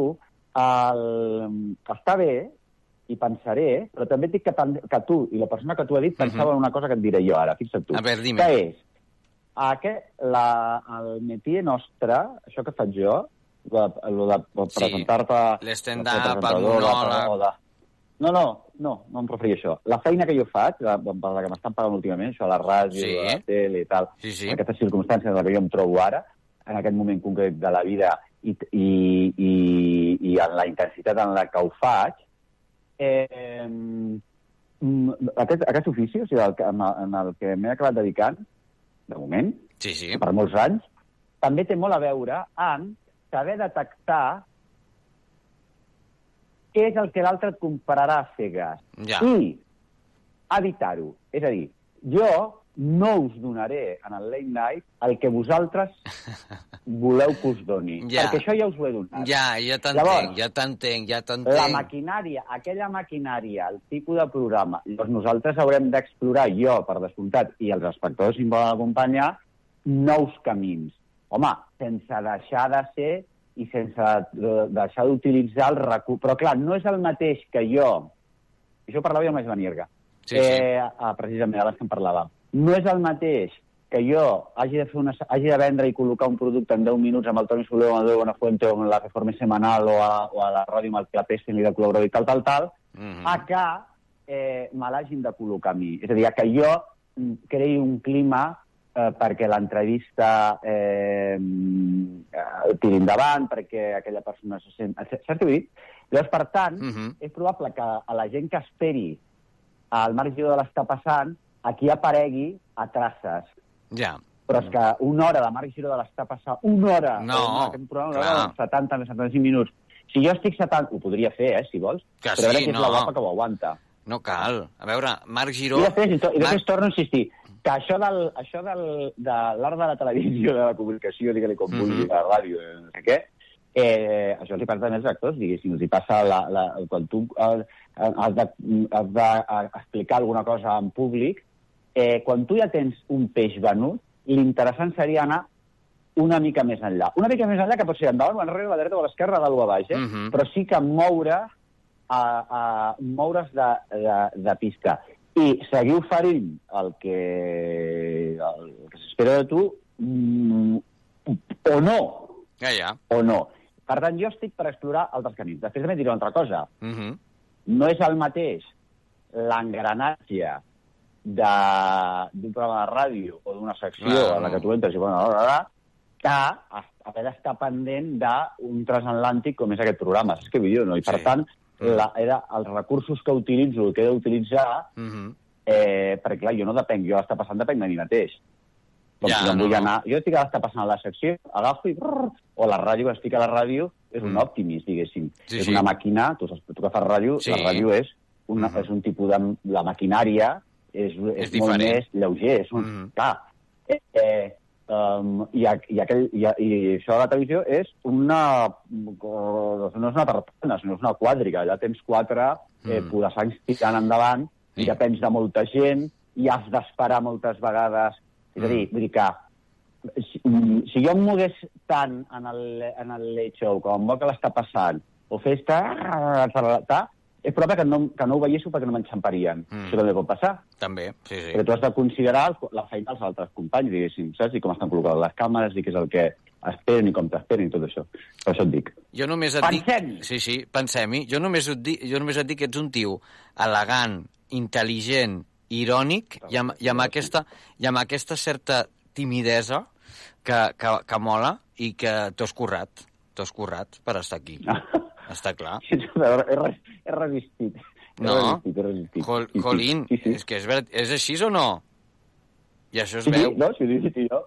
el, està bé i pensaré, però també et dic que, que tu i la persona que t'ho ha dit pensava en una cosa que et diré jo ara, fixa't tu. Mhm. A veure, dime. Que és, aquest, la, el métier nostre, això que faig jo, de, lo de Sí, presentar-te... l'stand-up, de el monòleg. de- No, no, no, no em referia això. La feina que jo faig, la, per la que m'estan pagant últimament, això a la ràdio, Sí. a la tele i tal, Sí, sí. en aquestes circumstàncies en que jo em trobo ara, en aquest moment concret de la vida i, i, i, i en la intensitat en la que ho faig, eh, mm, aquest, aquest ofici, o sigui, el, en el, en el que m'he acabat dedicant, de moment, Sí, sí. per molts anys, també té molt a veure amb saber detectar què és el que l'altre et compararà a cegues. Ja. I evitar-ho. És a dir, jo no us donaré en el late night el que vosaltres voleu que us doni. Ja. Perquè això ja us ho he donat. Ja, ja t'entenc, ja t'entenc, ja la t'entenc. maquinària, aquella maquinària, el tipus de programa, llavors nosaltres haurem d'explorar, jo, per descomptat, i els espectadors si em volen acompanyar, nous camins. Home, sense deixar de ser i sense deixar d'utilitzar el recurs... Però, clar, no és el mateix que jo... Això parlava jo amb la Nierga. Sí, sí. Eh, ah, precisament, abans que en parlàvem. No és el mateix que jo hagi de, fer una, hagi de vendre i col·locar un producte en 10 minuts amb el Toni Soler o amb el Déu Buenafuente o amb la Reforma Semanal o a, o a la ràdio amb el Clapés fent-li de col·laborador i tal, tal, tal, Mhm. a que eh, me l'hagin de col·locar a mi. És a dir, a que jo mm, creï un clima eh, perquè l'entrevista eh, tiri endavant, perquè aquella persona se sent... Saps què vull dir? Llavors, per tant, Mhm. és probable que a la gent que esperi al Marc Giró de l'està passant, aquí aparegui a traces. Ja. Però és que una hora de Marc Giró de l'està passant, una hora, No, eh, aquest programa, una hora, 70 més 75 minuts. Si jo estic 70, ho podria fer, eh, si vols, Que però a veure sí, qui és no. la guapa que ho aguanta. No cal. A veure, Marc Giró... I després, i, to, i després Marc- torno a insistir, que això, del, això del, de l'art de la televisió, de la comunicació, digue-li com vulgui, de la ràdio, de no sé què, eh, això els hi passa també als actors, diguéssim, els hi passa la, la, quan tu eh, has d'explicar alguna cosa en públic, eh, quan tu ja tens un peix venut, l'interessant seria anar una mica més enllà. Una mica més enllà que pot ser endavant o enrere, a la dreta o a l'esquerra, a dalt o a baix, eh? Mhm. però sí que moure, a, a, moure's de, de, de pista. I seguir oferint el que, el que s'espera de tu, mm, o no, Ja, ja. o no. Per tant, jo estic per explorar altres camins. Després també diré una altra cosa. Mhm. No és el mateix l'engranatge d'un programa de ràdio o d'una secció Clar, en la no. que tu entres i bueno, bla, bla, bla, que haver d'estar pendent d'un transatlàntic com és aquest programa. Saps què vull dir? No? I per Sí. tant, Mm. la, era, els recursos que utilitzo, el que he d'utilitzar, Mhm. eh, perquè clar, jo no depenc, jo està passant depenc de mi mateix. Com Ja, si no, vull no. anar... Jo estic a l'estar passant a la secció, agafo i... brrr, o la ràdio, quan estic a la ràdio, és un Mm. Optimis, diguéssim. Sí, és sí. una màquina, tu, saps, tu que fas ràdio, Sí. la ràdio és, una, Mhm. és un tipus de... La maquinària és, és, És molt més lleuger. És un, Mhm. Clar, eh, eh, um, i, i, aquell, i, i això de la televisió és una... No és una tartana, sinó és una quàdriga. Allà tens quatre eh, Mm. pudassanys tirant endavant Sí. i depens de molta gent i has d'esperar moltes vegades. És a dir, Mm. vull dir que si, mm, si jo em mogués tant en el, en el late show com el que l'està passant, o fes ta, ta, ta, és probable que no, que no ho veiéssiu perquè no m'enxamparien. Mm. Això també pot passar. També, sí, sí. Perquè tu has de considerar la feina dels altres companys, diguéssim, saps? I com estan col·locades les càmeres, i què és el que esperen i com t'esperen i tot això. Per això et dic. Jo només et Pensem-hi. dic... Sí, sí, pensem-hi. Jo només, et dic, jo només et dic que ets un tio elegant, intel·ligent, irònic i amb, i amb, aquesta, i amb aquesta certa timidesa que, que, que mola i que t'ho has currat. T'ho has currat per estar aquí. Està clar. he, he resistit. He No, resistit, he resistit. Jol, Sí, sí, Sí, sí. és que és, ver... és així o no? I això es Sí, sí, veu. no, si ho dius tu jo.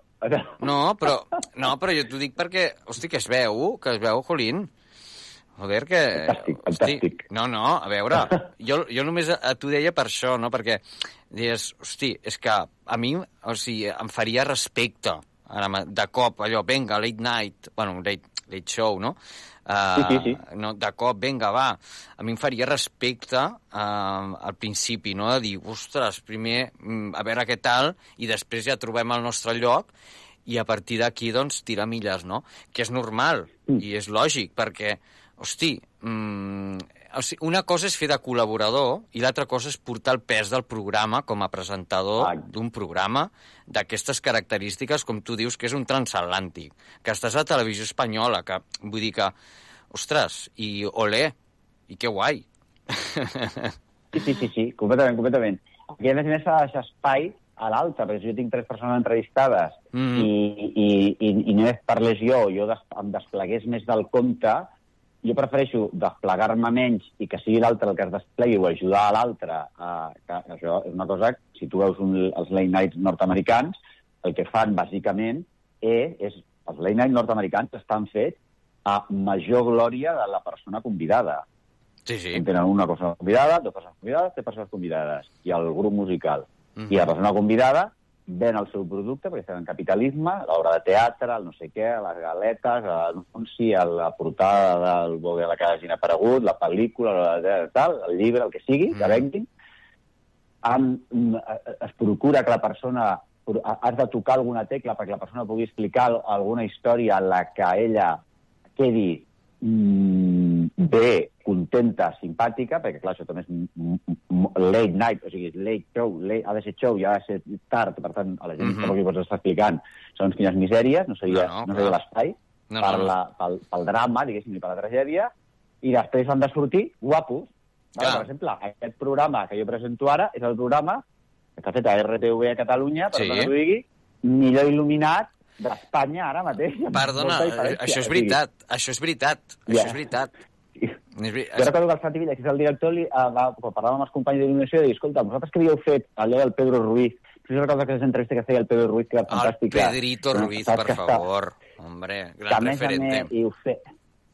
No, però, no, però jo t'ho dic perquè, hosti, que es veu, que es veu, Jolín. Joder, que... Fantàstic, fantàstic. no, no, a veure, jo, jo només t'ho deia per això, no? Perquè dius, hosti, és que a mi, o sigui, em faria respecte, ara, de cop, allò, venga, late night, bueno, late, late show, no? Uh, Sí, sí, sí. No, de cop, venga, va. A mi em faria respecte uh, al principi, no? De dir, ostres, primer, mm, a veure què tal, i després ja trobem el nostre lloc, i a partir d'aquí, doncs, tirar milles, no? Que és normal, Mm. i és lògic, perquè, hosti, mm, o sigui, una cosa és fer de col·laborador i l'altra cosa és portar el pes del programa com a presentador Ah. d'un programa d'aquestes característiques, com tu dius, que és un transatlàntic, que estàs a televisió espanyola, que vull dir que, ostres, i olé, i que guai. Sí, sí, sí, sí, completament, completament. Aquí, a més a més, s'ha de deixar espai a l'altre, perquè si jo tinc tres persones entrevistades Mm. i, i, i, i només parlés jo, jo des, em desplegués més del compte, jo prefereixo desplegar-me menys i que sigui l'altre el que es desplegui o ajudar a l'altre. a- que Això és una cosa, que, si tu veus un, els late nights nord-americans, el que fan, bàsicament, és, és els late nights nord-americans estan fets a major glòria de la persona convidada. Sí, sí. Tenen una persona convidada, dues persones convidades, tres persones convidades, i el grup musical. Mhm. I la persona convidada ven el seu producte, perquè estem en capitalisme, l'obra de teatre, el no sé què, les galetes, l'anunci, la portada del Vogue de la que hagin aparegut, la pel·lícula, la, tal, el llibre, el que sigui, que Mhm. venguin, han, mm, es procura que la persona has de tocar alguna tecla perquè la persona pugui explicar alguna història en la que ella quedi mm, bé, contenta, simpàtica, perquè clar, això també és late night, o sigui, late show, late, ha de ser show i ha de ser tard, per tant, a la gent mm -hmm. que pots estar explicant segons quines misèries, no seria, No, no, no, seria l'espai, No, per, no. la, pel, pel drama, diguéssim, i per la tragèdia, i després han de sortir guapos. Vale? Clar. Per exemple, aquest programa que jo presento ara és el programa que està fet a RTV a Catalunya, per Sí. sí. t'ho digui, millor il·luminat d'Espanya ara mateix. Perdona, diferència. això és veritat, això és veritat, Ja. això és veritat. Jo recordo que el Santi Villa, que és el director, li, uh, va, quan parlàvem amb els companys d'il·luminació, i deia, escolta, vosaltres que havíeu fet allò del Pedro Ruiz, jo recordo que les entrevistes que feia el Pedro Ruiz, que era El fantàstica. Pedrito No? Ruiz, Saps per que està- favor. Hombre, a gran a referente. més, i ho, fe,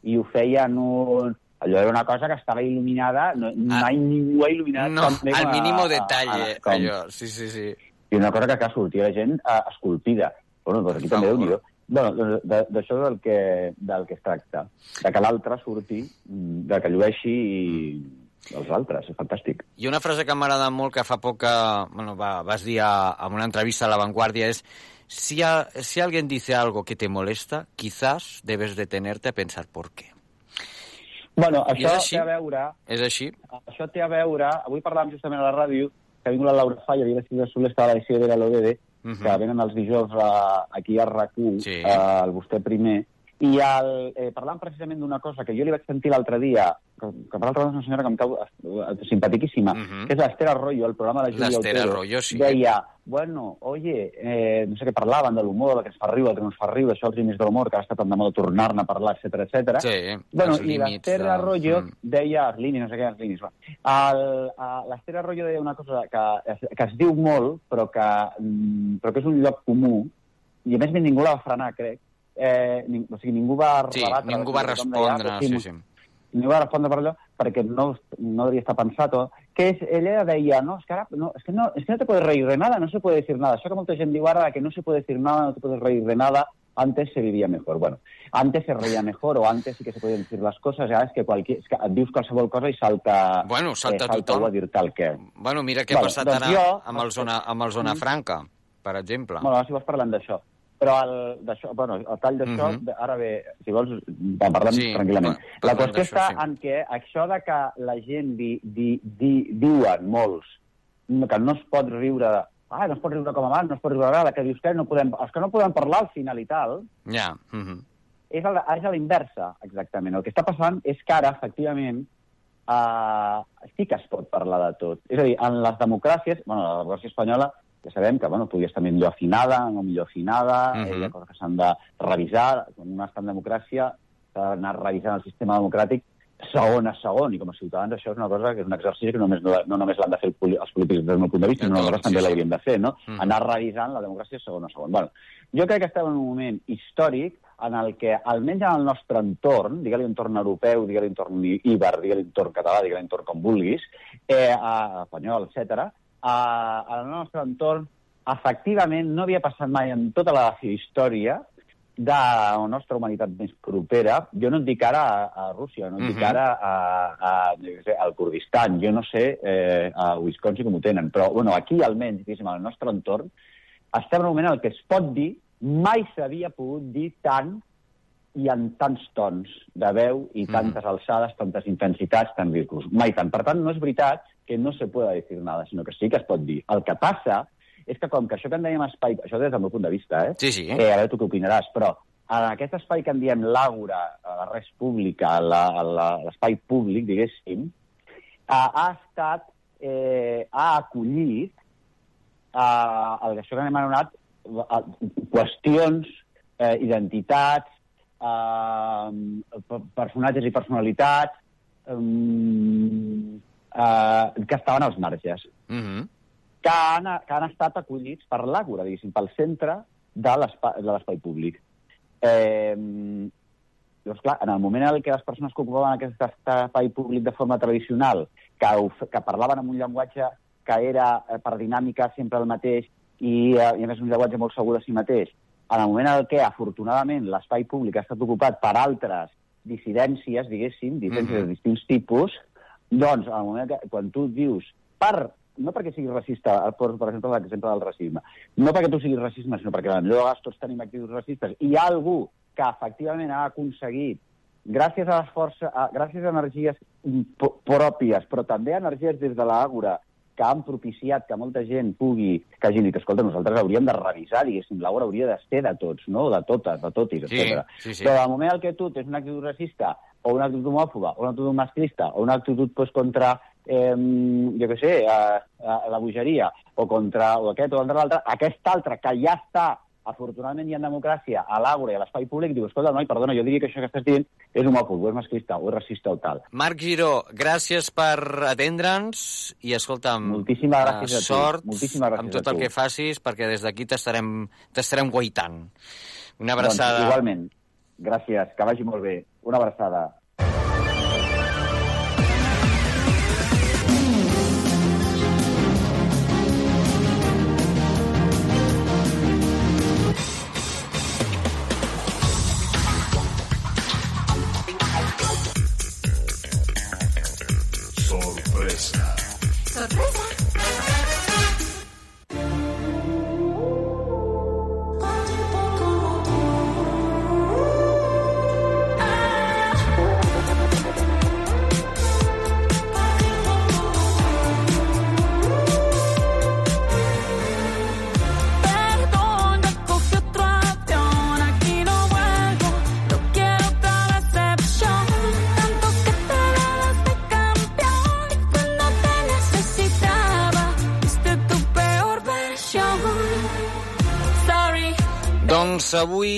i ho feia en un... Allò era una cosa que estava il·luminada, no, mai ningú ha il·luminat Ah. No, al a- mínimo a- a- a- com- allò, sí, sí, sí. I una cosa que acá sortia la gent uh, esculpida. Bueno, doncs aquí també déu nhi Bueno, doncs de- d'això és del que, del que es tracta. De que l'altre surti, mm, de que llueixi i els altres. És fantàstic. I una frase que m'agrada molt, que fa poc que, bueno, va, vas dir a, en una entrevista a La Vanguardia, és si, a, si alguien dice algo que te molesta, quizás debes detenerte a pensar por qué. Bueno, això és així? té a veure... És així? Això té a veure... Avui parlàvem justament a la ràdio que ha vingut la Laura Falla i la Sílvia Soler estava a l'edició de Mhm. que venen els dijous a, aquí a RAC1, Sí. al vostè primer, i el, eh, parlant precisament d'una cosa que jo li vaig sentir l'altre dia, que, que per l'altra banda és una senyora que em cau eh, simpaticíssima, Mhm. que és l'Esther Arroyo, el programa de la Júlia L'Esther Arroyo, sí. deia, bueno, oye, eh, no sé què parlaven de l'humor, del que ens fa riure, del que no ens fa riure, això els límits de l'humor, que ara està tan de moda tornar-ne a parlar, etc etc. Sí, Bueno, els i l'Esther de- Arroyo Mm. deia, els límits, no sé què, els límits, va. L'Esther Arroyo deia una cosa que, es- que es diu molt, però que, mm, però que és un lloc comú, i a més ningú la va frenar, crec, eh, o sigui, ningú va Sí, rebatre... ningú va respondre, "Ah, sí, sí. ningú va respondre per allò perquè no, no devia estar pensat o, que és, ella deia, no, es que ara, no, es que no, es que no te puedes reír de nada, no se puede decir nada. Això que molta gent diu ara que no se puede decir nada, no te puedes reír de nada, antes se vivía mejor. Bueno, antes se reía mejor o antes sí que se podien decir les coses, ara és que, qualquier, és que et dius qualsevol cosa i salta, Bueno, salta eh, salta tothom. a dir-te el què. Bueno, mira què Vale, ha passat doncs ara jo- amb el Zona, amb el Zona Mm. Franca, per exemple. Bueno, si vols parlant d'això. Però el, d'això, bueno, el tall d'això, Mhm. ara bé, si vols, en parlem Sí, tranquil·lament. pa- La qüestió està sí. en què això de que la gent di, di, di, diuen molts que no es pot riure de, ah, no es pot riure com abans, no es pot riure ara, que dius que no podem, els que no podem parlar al final i tal, Ja. mhm. és a, la, és a la inversa, exactament. El que està passant és que ara, efectivament, uh, sí que es pot parlar de tot. És a dir, en les democràcies, bueno, la democràcia espanyola, ja sabem que bueno, podria estar millor afinada, no millor afinada, uh Mhm. -huh. hi ha coses que s'han de revisar. Quan un està en democràcia, s'ha d'anar revisant el sistema democràtic segon a segon, i com a ciutadans això és una cosa que és un exercici que només, no, no només l'han de fer els polítics des del meu punt de vista, sinó nosaltres també sí, l'hauríem de fer, no? Mhm. Anar revisant la democràcia segon a segon. Bueno, jo crec que estem en un moment històric en el que, almenys en el nostre entorn, digue-li entorn europeu, digue-li entorn íber, digue-li entorn català, digue-li entorn com vulguis, eh, a, espanyol, etc. A, el nostre entorn, efectivament, no havia passat mai en tota la història de la nostra humanitat més propera. Jo no et dic ara a, a Rússia, no et dic Mhm. ara a, a, què sé, al Kurdistan, jo no sé eh, a Wisconsin com ho tenen, però bueno, aquí almenys, diguéssim, al nostre entorn, estem en un moment en que es pot dir mai s'havia pogut dir tant i en tants tons de veu i tantes alçades, tantes intensitats, tants discurs. Mai tant. Per tant, no és veritat que no se pueda decir nada, sinó que sí que es pot dir. El que passa és que com que això que en dèiem espai... Això des del meu punt de vista, eh? Sí, sí. Eh, a veure tu què opinaràs, però en aquest espai que en diem l'àgora, la res pública, l'espai públic, diguéssim, ha, ha estat, eh, ha acollit eh, el que això que hem anomenat eh, qüestions, eh, identitats, eh, pe- personatges i personalitats eh, eh, que estaven als marges Mhm. que han, que han estat acollits per l'Àgora, diguéssim, pel centre de l'espai públic. Eh, Llavors, clar, en el moment en què les persones que ocupaven aquest espai públic de forma tradicional, que, que parlaven amb un llenguatge que era eh, per dinàmica sempre el mateix i, eh, i a més un llenguatge molt segur de si mateix, en el moment en què, afortunadament, l'espai públic ha estat ocupat per altres dissidències, diguéssim, dissidències Mhm. de distints tipus, doncs, el moment que, quan tu dius, per, no perquè siguis racista, per, per exemple, l'exemple del racisme, no perquè tu siguis racista, sinó perquè en vegades tots tenim actituds racistes, i hi ha algú que efectivament ha aconseguit, gràcies a les forces, a, gràcies a energies pròpies, però també energies des de l'àgora, que han propiciat que molta gent pugui, que hagin dit, escolta, nosaltres hauríem de revisar, diguéssim, l'àgora hauria de ser de tots, no? de totes, de totis, Sí, etc. sí, sí. Però al moment en què tu tens una actitud racista, o una actitud homòfoba, o una actitud masclista, o una actitud pues, contra, eh, jo què sé, a, a, la bogeria, o contra o aquest o contra l'altre, aquest altre que ja està afortunadament hi ha democràcia a l'àgora i a l'espai públic, diu, escolta, noi, perdona, jo diria que això que estàs dient és homòfob, o és masclista, o és racista o tal. Marc Giró, gràcies per atendre'ns i escolta'm, Moltíssimes gràcies a tu. sort Moltíssimes gràcies amb tot el que facis perquè des d'aquí t'estarem guaitant. Una Doncs, abraçada. igualment. Gràcies, que vagi molt bé. Una abraçada. Doncs avui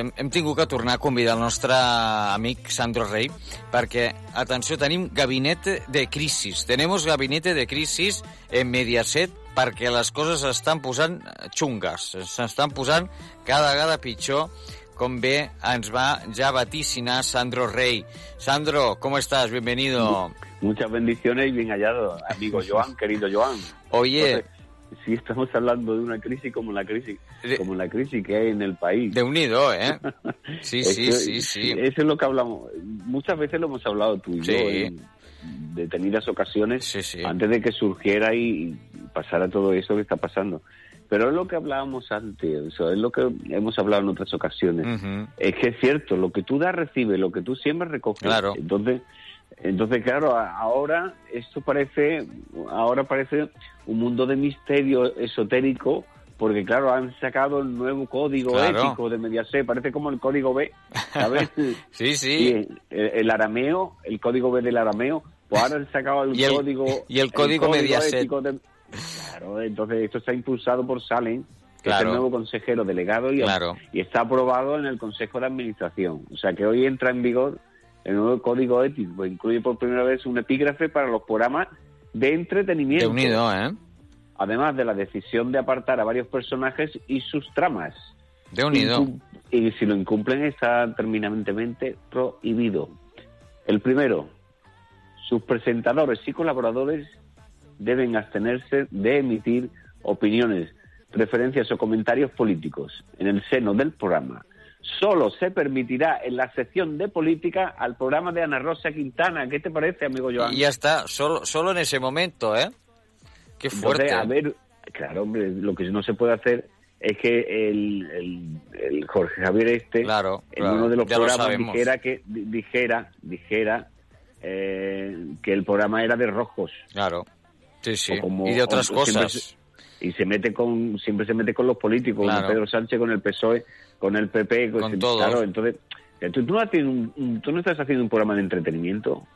hem, tingut que tornar a convidar el nostre amic Sandro Rey perquè, atenció, tenim gabinete de crisis. Tenemos gabinete de crisis en Mediaset perquè les coses s'estan posant xungues, s'estan posant cada vegada pitjor com bé ens va ja vaticinar Sandro Rey. Sandro, ¿cómo estás? Bienvenido. Muchas bendiciones y bien hallado, amigo Joan, querido Joan. Oye, si estamos hablando de una crisis como la crisis, como la crisis que hay en el país. de unido, ¿eh? Sí, sí, Eso- sí, sí. Eso es lo que hablamos. Muchas veces lo hemos hablado tú y Sí. yo en detenidas ocasiones Sí, sí. antes de que surgiera y, pasara todo eso que está pasando. Pero es lo que hablábamos antes, o sea, es lo que hemos hablado en otras ocasiones. Es que es cierto, lo que tú das recibe, lo que tú siembras recoges. Claro. Entonces, entonces claro, ahora esto parece, ahora parece un mundo de misterio esotérico, porque claro, han sacado el nuevo código Claro. ético de Mediaset, parece como el código B, ¿sabes? Sí, sí. Y el, el arameo, el código B del arameo, pues ahora han sacado el, Y el- código y el código Mediaset. ético de- Claro, entonces esto está impulsado por Salen, que Claro. es el nuevo consejero delegado y, Claro. y está aprobado en el Consejo de Administración. O sea que hoy entra en vigor el nuevo código ético, incluye por primera vez un epígrafe para los programas de entretenimiento. De unido, ¿eh? Además de la decisión de apartar a varios personajes y sus tramas. De unido. Incum- Y si lo incumplen está terminantemente prohibido. El primero, sus presentadores y colaboradores deben abstenerse de emitir opiniones, preferencias o comentarios políticos en el seno del programa. Solo se permitirá en la sección de política al programa de Ana Rosa Quintana. ¿Qué te parece, amigo Joan? Y ya está, solo, solo en ese momento, ¿eh? Qué Entonces, fuerte. a ver, claro, hombre, lo que no se puede hacer es que el, el- el Jorge Javier este, Claro, en claro, uno de los lo programas dijera que di- dijera, dijera eh, que el programa era de rojos Claro. Sí, sí. Como- y de otras o siempre cosas. Y se mete con siempre se mete con los políticos, Claro. con Pedro Sánchez, con el PSOE, con el PP, Con se- todos. Claro, entonces eh, tú, tú no haces un- un- tú no estás haciendo un programa de entretenimiento.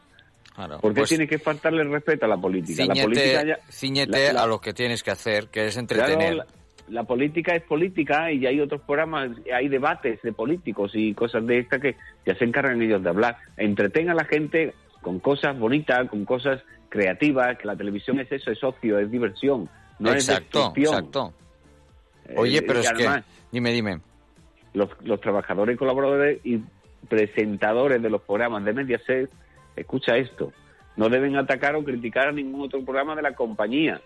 Claro. ¿Por qué Pues tiene que faltarle respeto a la política? La política ciñete, ya- ciñete la- la- a lo que tienes que hacer, que es Claro, entretener. la, la política es política y hay otros programas, hay debates de políticos y cosas de estas que ya se encargan ellos de hablar. Entretenga a la gente con cosas bonitas, con cosas creativas, que la televisión es eso, es ocio, es diversión, no exacto, es exacto. Oye, Eh, pero es además, que... Dime, dime. los, los trabajadores y colaboradores y presentadores de los programas de Mediaset, escucha esto, no deben atacar o criticar a ningún otro programa de la compañía.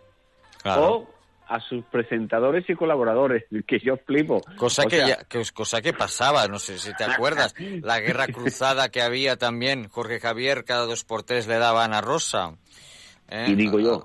Claro. O a sus presentadores y colaboradores, que yo flipo. Cosa que, sea, ya- que cosa que pasaba, no sé si te acuerdas, la guerra cruzada que había también, Jorge Javier cada dos por tres le daba a Rosa. ¿eh? Y digo yo,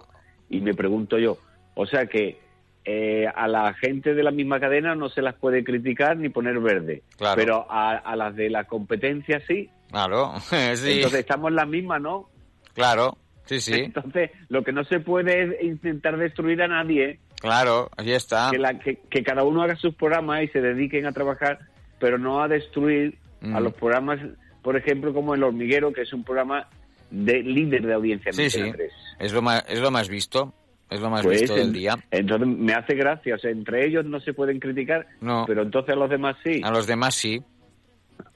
y me pregunto yo, o sea que eh, a la gente de la misma cadena no se las puede criticar ni poner verde, Claro. pero a, a las de la competencia sí. Claro, sí, Entonces estamos en la misma, ¿no? claro, sí, sí, Entonces lo que no se puede es intentar destruir a nadie, claro, ahí está. que, la- que, que cada uno haga sus programas y se dediquen a trabajar, pero no a destruir a Mm. los programas, por ejemplo, como El Hormiguero, que es un programa de líder de audiencia en Sí, sí, Antena 3. es lo más, es lo más visto, es lo más Pues, visto del día. Entonces me hace gracia, o sea, entre ellos no se pueden criticar, No. pero entonces a los demás sí. A los demás sí.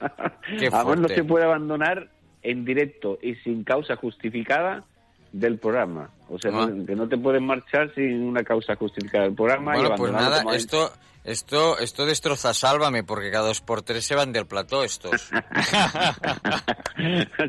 Además no se puede abandonar en directo y sin causa justificada del programa. O sea, Ah. no- que no te puedes marchar sin una causa justificada del programa. y Bueno, pues abandonarlo nada, esto, esto, esto destroza Sálvame, porque cada dos por tres se van del plató estos.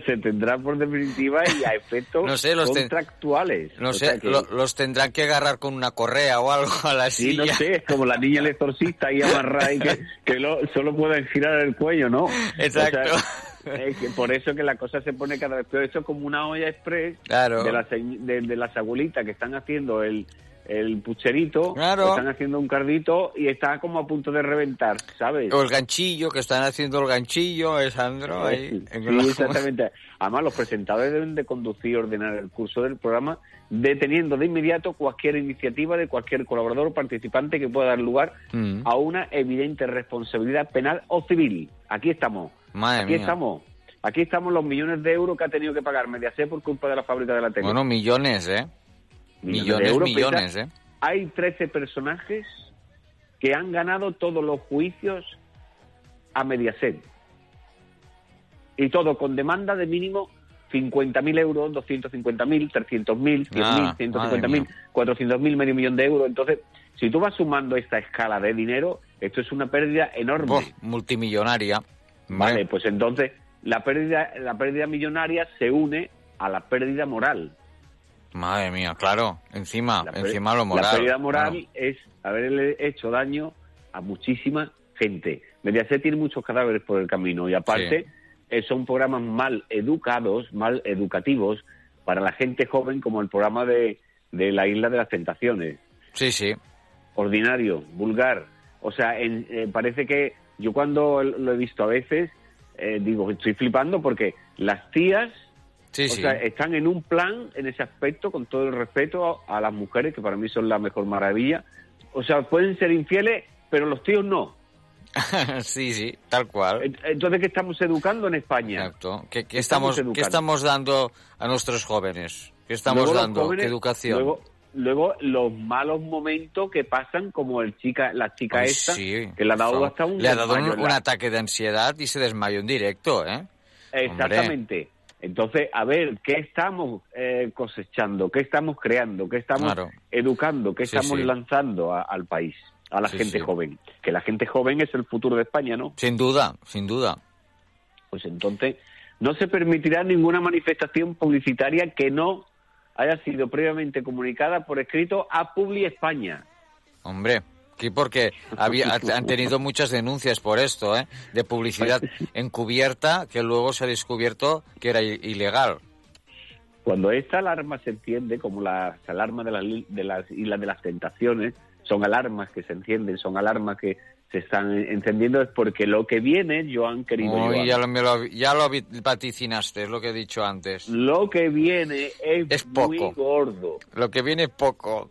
se tendrá por definitiva y a efectos No sé, los contractuales. No O sé, que- lo- los tendrán que agarrar con una correa o algo a la Sí, silla. no sé, es como la niña el exorcista ahí amarrada y que, que lo- solo pueden girar el cuello, ¿no? Exacto. O sea, es que por eso que la cosa se pone cada vez peor. Eso es como una olla express Claro. de, señ- de, de las abuelitas que están haciendo el, el pucherito, Claro. están haciendo un cardito y está como a punto de reventar, ¿sabes? O el ganchillo, que están haciendo el ganchillo, Sandro, ahí. Sí, en sí, la- exactamente. Además, los presentadores deben de conducir y ordenar el curso del programa, deteniendo de inmediato cualquier iniciativa de cualquier colaborador o participante que pueda dar lugar Mm. a una evidente responsabilidad penal o civil. Aquí estamos. Madre Aquí mía. estamos. Aquí estamos los millones de euros que ha tenido que pagar Mediaset por culpa de la fábrica de la tele. Bueno, millones, ¿eh? Millones, de euros, millones, piensa, ¿eh? Hay 13 personajes que han ganado todos los juicios a Mediaset. Y todo con demanda de mínimo 50.000 euros, 250.000, 300.000, 100.000, Ah, madre 150.000, mía. 400.000, medio millón de euros. Entonces, si tú vas sumando esta escala de dinero, esto es una pérdida enorme. Multimillonaria. Vale, Vale. pues entonces la pérdida, la pérdida millonaria se une a la pérdida moral. Madre mía, claro. Encima, La encima lo moral. La pérdida moral claro. es haberle hecho daño a muchísima gente. Mediaset tiene muchos cadáveres por el camino y aparte eh, son programas mal educados, mal educativos para la gente joven como el programa de, de la Isla de las Tentaciones. Sí, sí. Ordinario, vulgar. O sea, en- eh, parece que yo cuando lo he visto a veces eh, digo, estoy flipando porque las tías Sí, o sí. sea, están en un plan en ese aspecto, con todo el respeto a, a las mujeres, que para mí son la mejor maravilla. O sea, pueden ser infieles, pero los tíos no. sí, sí, tal cual. Ent- Entonces, ¿qué estamos educando en España? Exacto. ¿Qué, qué Estamos estamos, ¿Qué estamos dando a nuestros jóvenes? ¿Qué estamos Luego dando? jóvenes- ¿Qué educación? Luego, luego los malos momentos que pasan, como el chica, la chica Ay, esta, sí, que le ha dado hasta un Le ha dado un, desmayo en un la- ataque de ansiedad y se desmayó en directo, ¿eh? Exactamente. Entonces, a ver, ¿qué estamos eh, cosechando? ¿Qué estamos creando? ¿Qué estamos Claro. educando? ¿Qué Sí, estamos sí. lanzando a- al país? A la gente joven. Que la gente joven es el futuro de España, ¿no? Sin duda, sin duda. Pues entonces no se permitirá ninguna manifestación publicitaria que no haya sido previamente comunicada por escrito a Publi España. Hombre, sí, porque había, han tenido muchas denuncias por esto, ¿eh? De publicidad encubierta que luego se ha descubierto que era ilegal. Cuando esta alarma se enciende, como las alarmas de las, de las Islas de las Tentaciones, son alarmas que se encienden, son alarmas que se están encendiendo, es porque lo que viene, Joan, querido Uy, Joan, ya lo, me lo- ya lo vi- vaticinaste, es lo que he dicho antes. lo que viene es, Es muy poco. gordo. Lo que viene es poco.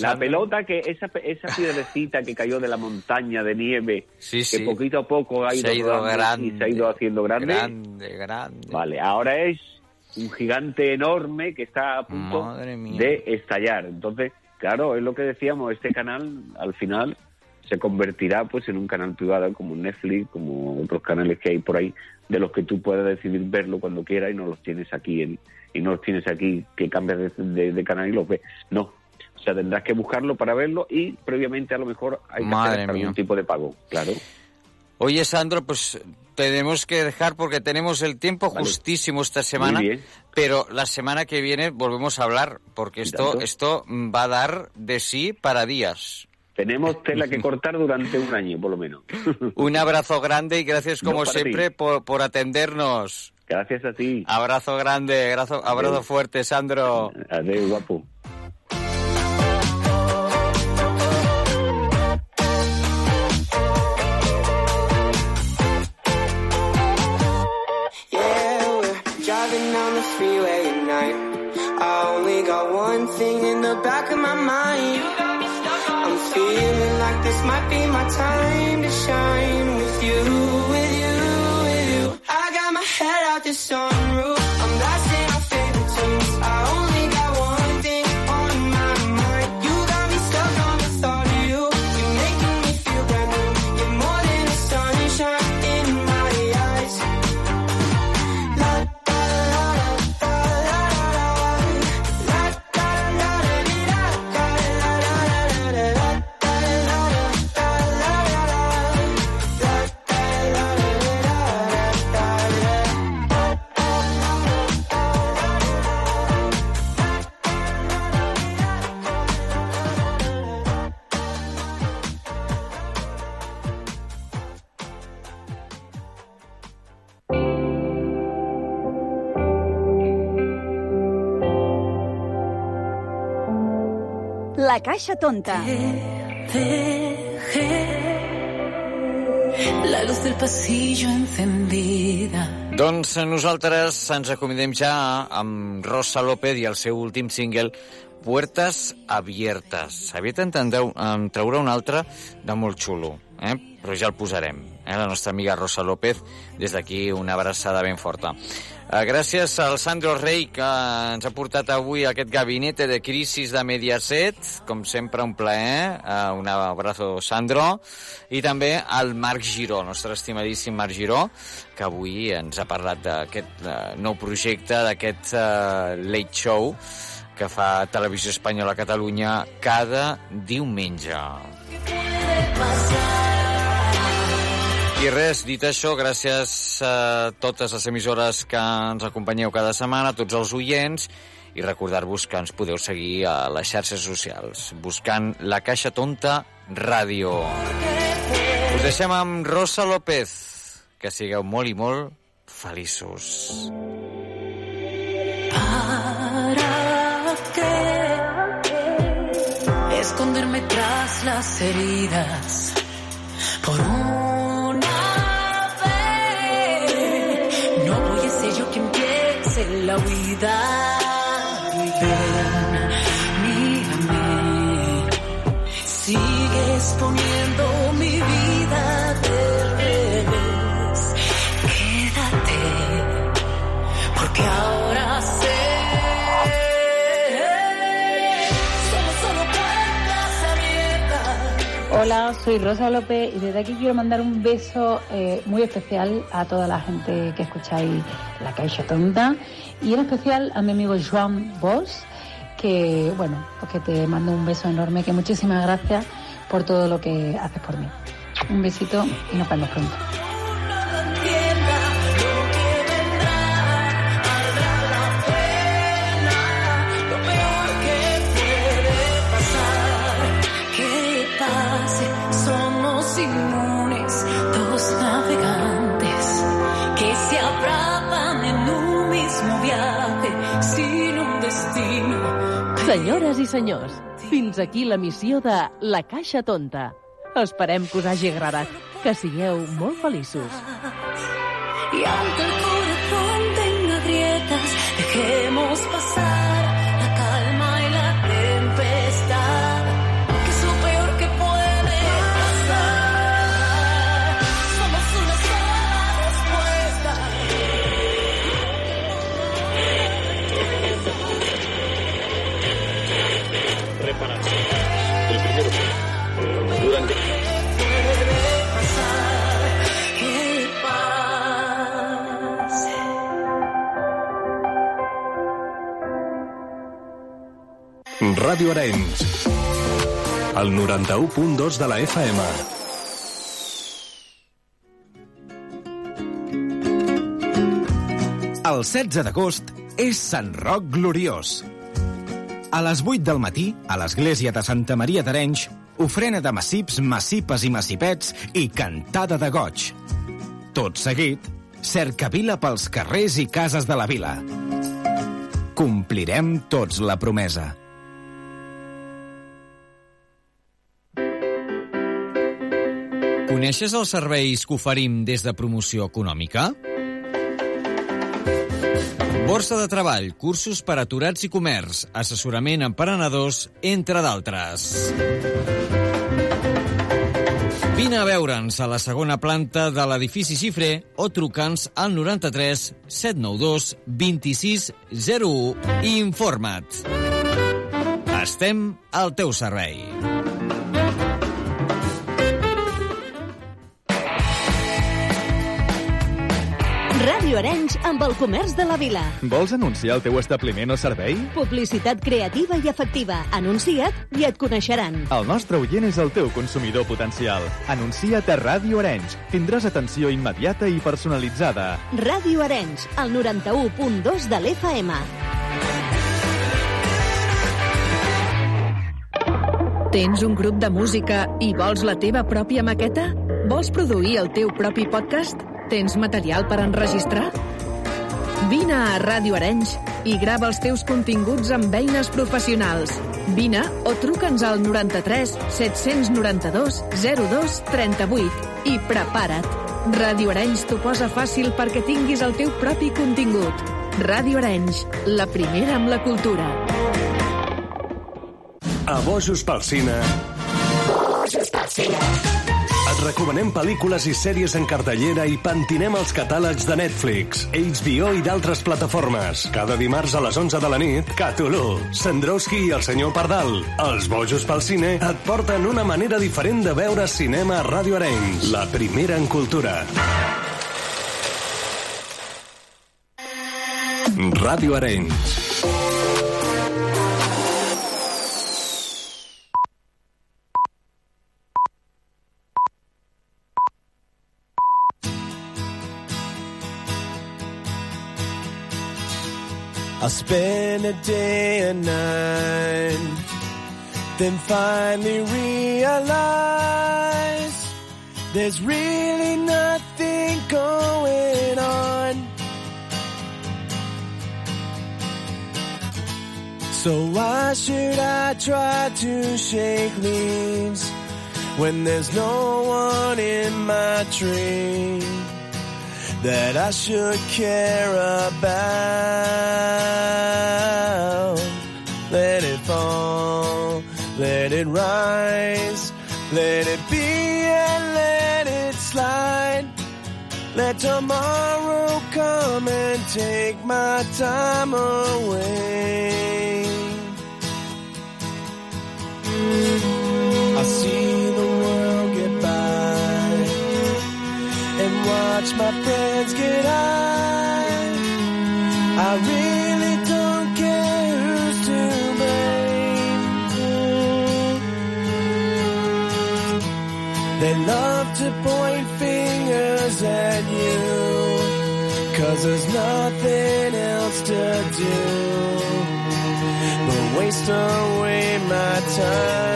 La pelota que, esa, esa piedrecita que cayó de la montaña de nieve, Sí, que sí. poquito a poco ha se ido, ha ido rodando grande. y se ha ido haciendo grande. Grande, grande. Vale, ahora es un gigante enorme que está a punto de estallar. Entonces, claro, es lo que decíamos, este canal al final se convertirá pues en un canal privado como Netflix, como otros canales que hay por ahí, de los que tú puedes decidir verlo cuando quieras y no los tienes aquí en, y no los tienes aquí que cambias de, de- de canal y los ves. No. O sea, tendrás que buscarlo para verlo y previamente a lo mejor hay que Madre hacer mía. algún tipo de pago, claro. Oye, Sandro, pues tenemos que dejar porque tenemos el tiempo Vale. justísimo esta semana, pero la semana que viene volvemos a hablar porque ¿Y esto, esto va a dar de sí para días. Tenemos tela que cortar durante un año, por lo menos. Un abrazo grande y gracias como siempre por, por atendernos. Gracias a ti. Abrazo grande, abrazo, abrazo fuerte, Sandro. Adiós, guapo. Yeah, we're driving down the freeway at night. I only got one thing in the back of my mind. This might be my time to shine with you, with you, with you. I got my head out the sunroof. Caixa tonta. Dejé la luz del pasillo encendida. Doncs nosaltres ens acomidem ja amb Rosa López i el seu últim single Puertas Abiertas. Havia intentat em treure un altre de molt xulo, eh? però ja el posarem. Eh? La nostra amiga Rosa López, des d'aquí una abraçada ben forta. Eh, gràcies al Sandro Rey, que ens ha portat avui aquest gabinete de crisis de Mediaset. Com sempre, un plaer. Eh, un abrazo, Sandro. I també al Marc Giró, nostre estimadíssim Marc Giró, que avui ens ha parlat d'aquest eh, nou projecte, d'aquest eh, late show que fa Televisió Espanyola a Catalunya cada diumenge. I res, dit això, gràcies a totes les emissores que ens acompanyeu cada setmana, a tots els oients, i recordar-vos que ens podeu seguir a les xarxes socials, buscant La Caixa Tonta Ràdio. Us deixem amb Rosa López. Que sigueu molt i molt feliços. ¿Para qué esconderme tras las heridas? Por una la huida. Ven, mírame, sigues poniendo mi Hola, soy Rosa López y desde aquí quiero mandar un beso eh, muy especial a toda la gente que escucháis La Caixa Tonta y en especial a mi amigo Joan Bosch, que bueno, pues que te mando un beso enorme, que muchísimas gracias por todo lo que haces por mí. Un besito y nos vemos pronto. Senyores i senyors, fins aquí la missió de La Caixa Tonta. Esperem que us hagi agradat. Que sigueu molt feliços. Y aunque el corazón tenga grietas, dejemos pasar Ràdio Arenys. El 91.2 de la FM. El 16 d'agost és Sant Roc Gloriós. A les 8 del matí, a l'església de Santa Maria d'Arenys, ofrena de massips, massipes i massipets i cantada de goig. Tot seguit, cercavila pels carrers i cases de la vila. Complirem tots la promesa. Coneixes els serveis que oferim des de promoció econòmica? Borsa de treball, cursos per aturats i comerç, assessorament a emprenedors, entre d'altres. Vine a veure'ns a la segona planta de l'edifici Xifré o truca'ns al 93 792 26 01 i informa't. Estem al teu servei. Arenys amb el comerç de la vila. Vols anunciar el teu establiment o servei? Publicitat creativa i efectiva. Anuncia't i et coneixeran. El nostre oient és el teu consumidor potencial. Anuncia't a Ràdio Arenys. Tindràs atenció immediata i personalitzada. Ràdio Arenys, el 91.2 de l'FM. Tens un grup de música i vols la teva pròpia maqueta? Vols produir el teu propi podcast? Tens material per enregistrar? Vine a Ràdio Arenys i grava els teus continguts amb eines professionals. Vine o truca'ns al 93 792 02 38 i prepara't. Ràdio Arenys t'ho posa fàcil perquè tinguis el teu propi contingut. Ràdio Arenys, la primera amb la cultura. A Bojos pel Cine Bojos pel Cine. Et recomanem pel·lícules i sèries en cartellera i pentinem els catàlegs de Netflix, HBO i d'altres plataformes. Cada dimarts a les 11 de la nit, Catulú, Sandrowski i el senyor Pardal. Els bojos pel cine et porten una manera diferent de veure cinema a Ràdio Arenys, la primera en cultura. Ràdio Arenys. I'll spend a day and night, then finally realize there's really nothing going on. So why should I try to shake leaves when there's no one in my tree? That I should care about. Let it fall, let it rise, let it be and let it slide. Let tomorrow come and take my time away. I see the world get by and watch my friends get high. I really don't care who's to blame. They love to point fingers at you, cause there's nothing else to do but waste away my time.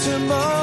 Tomorrow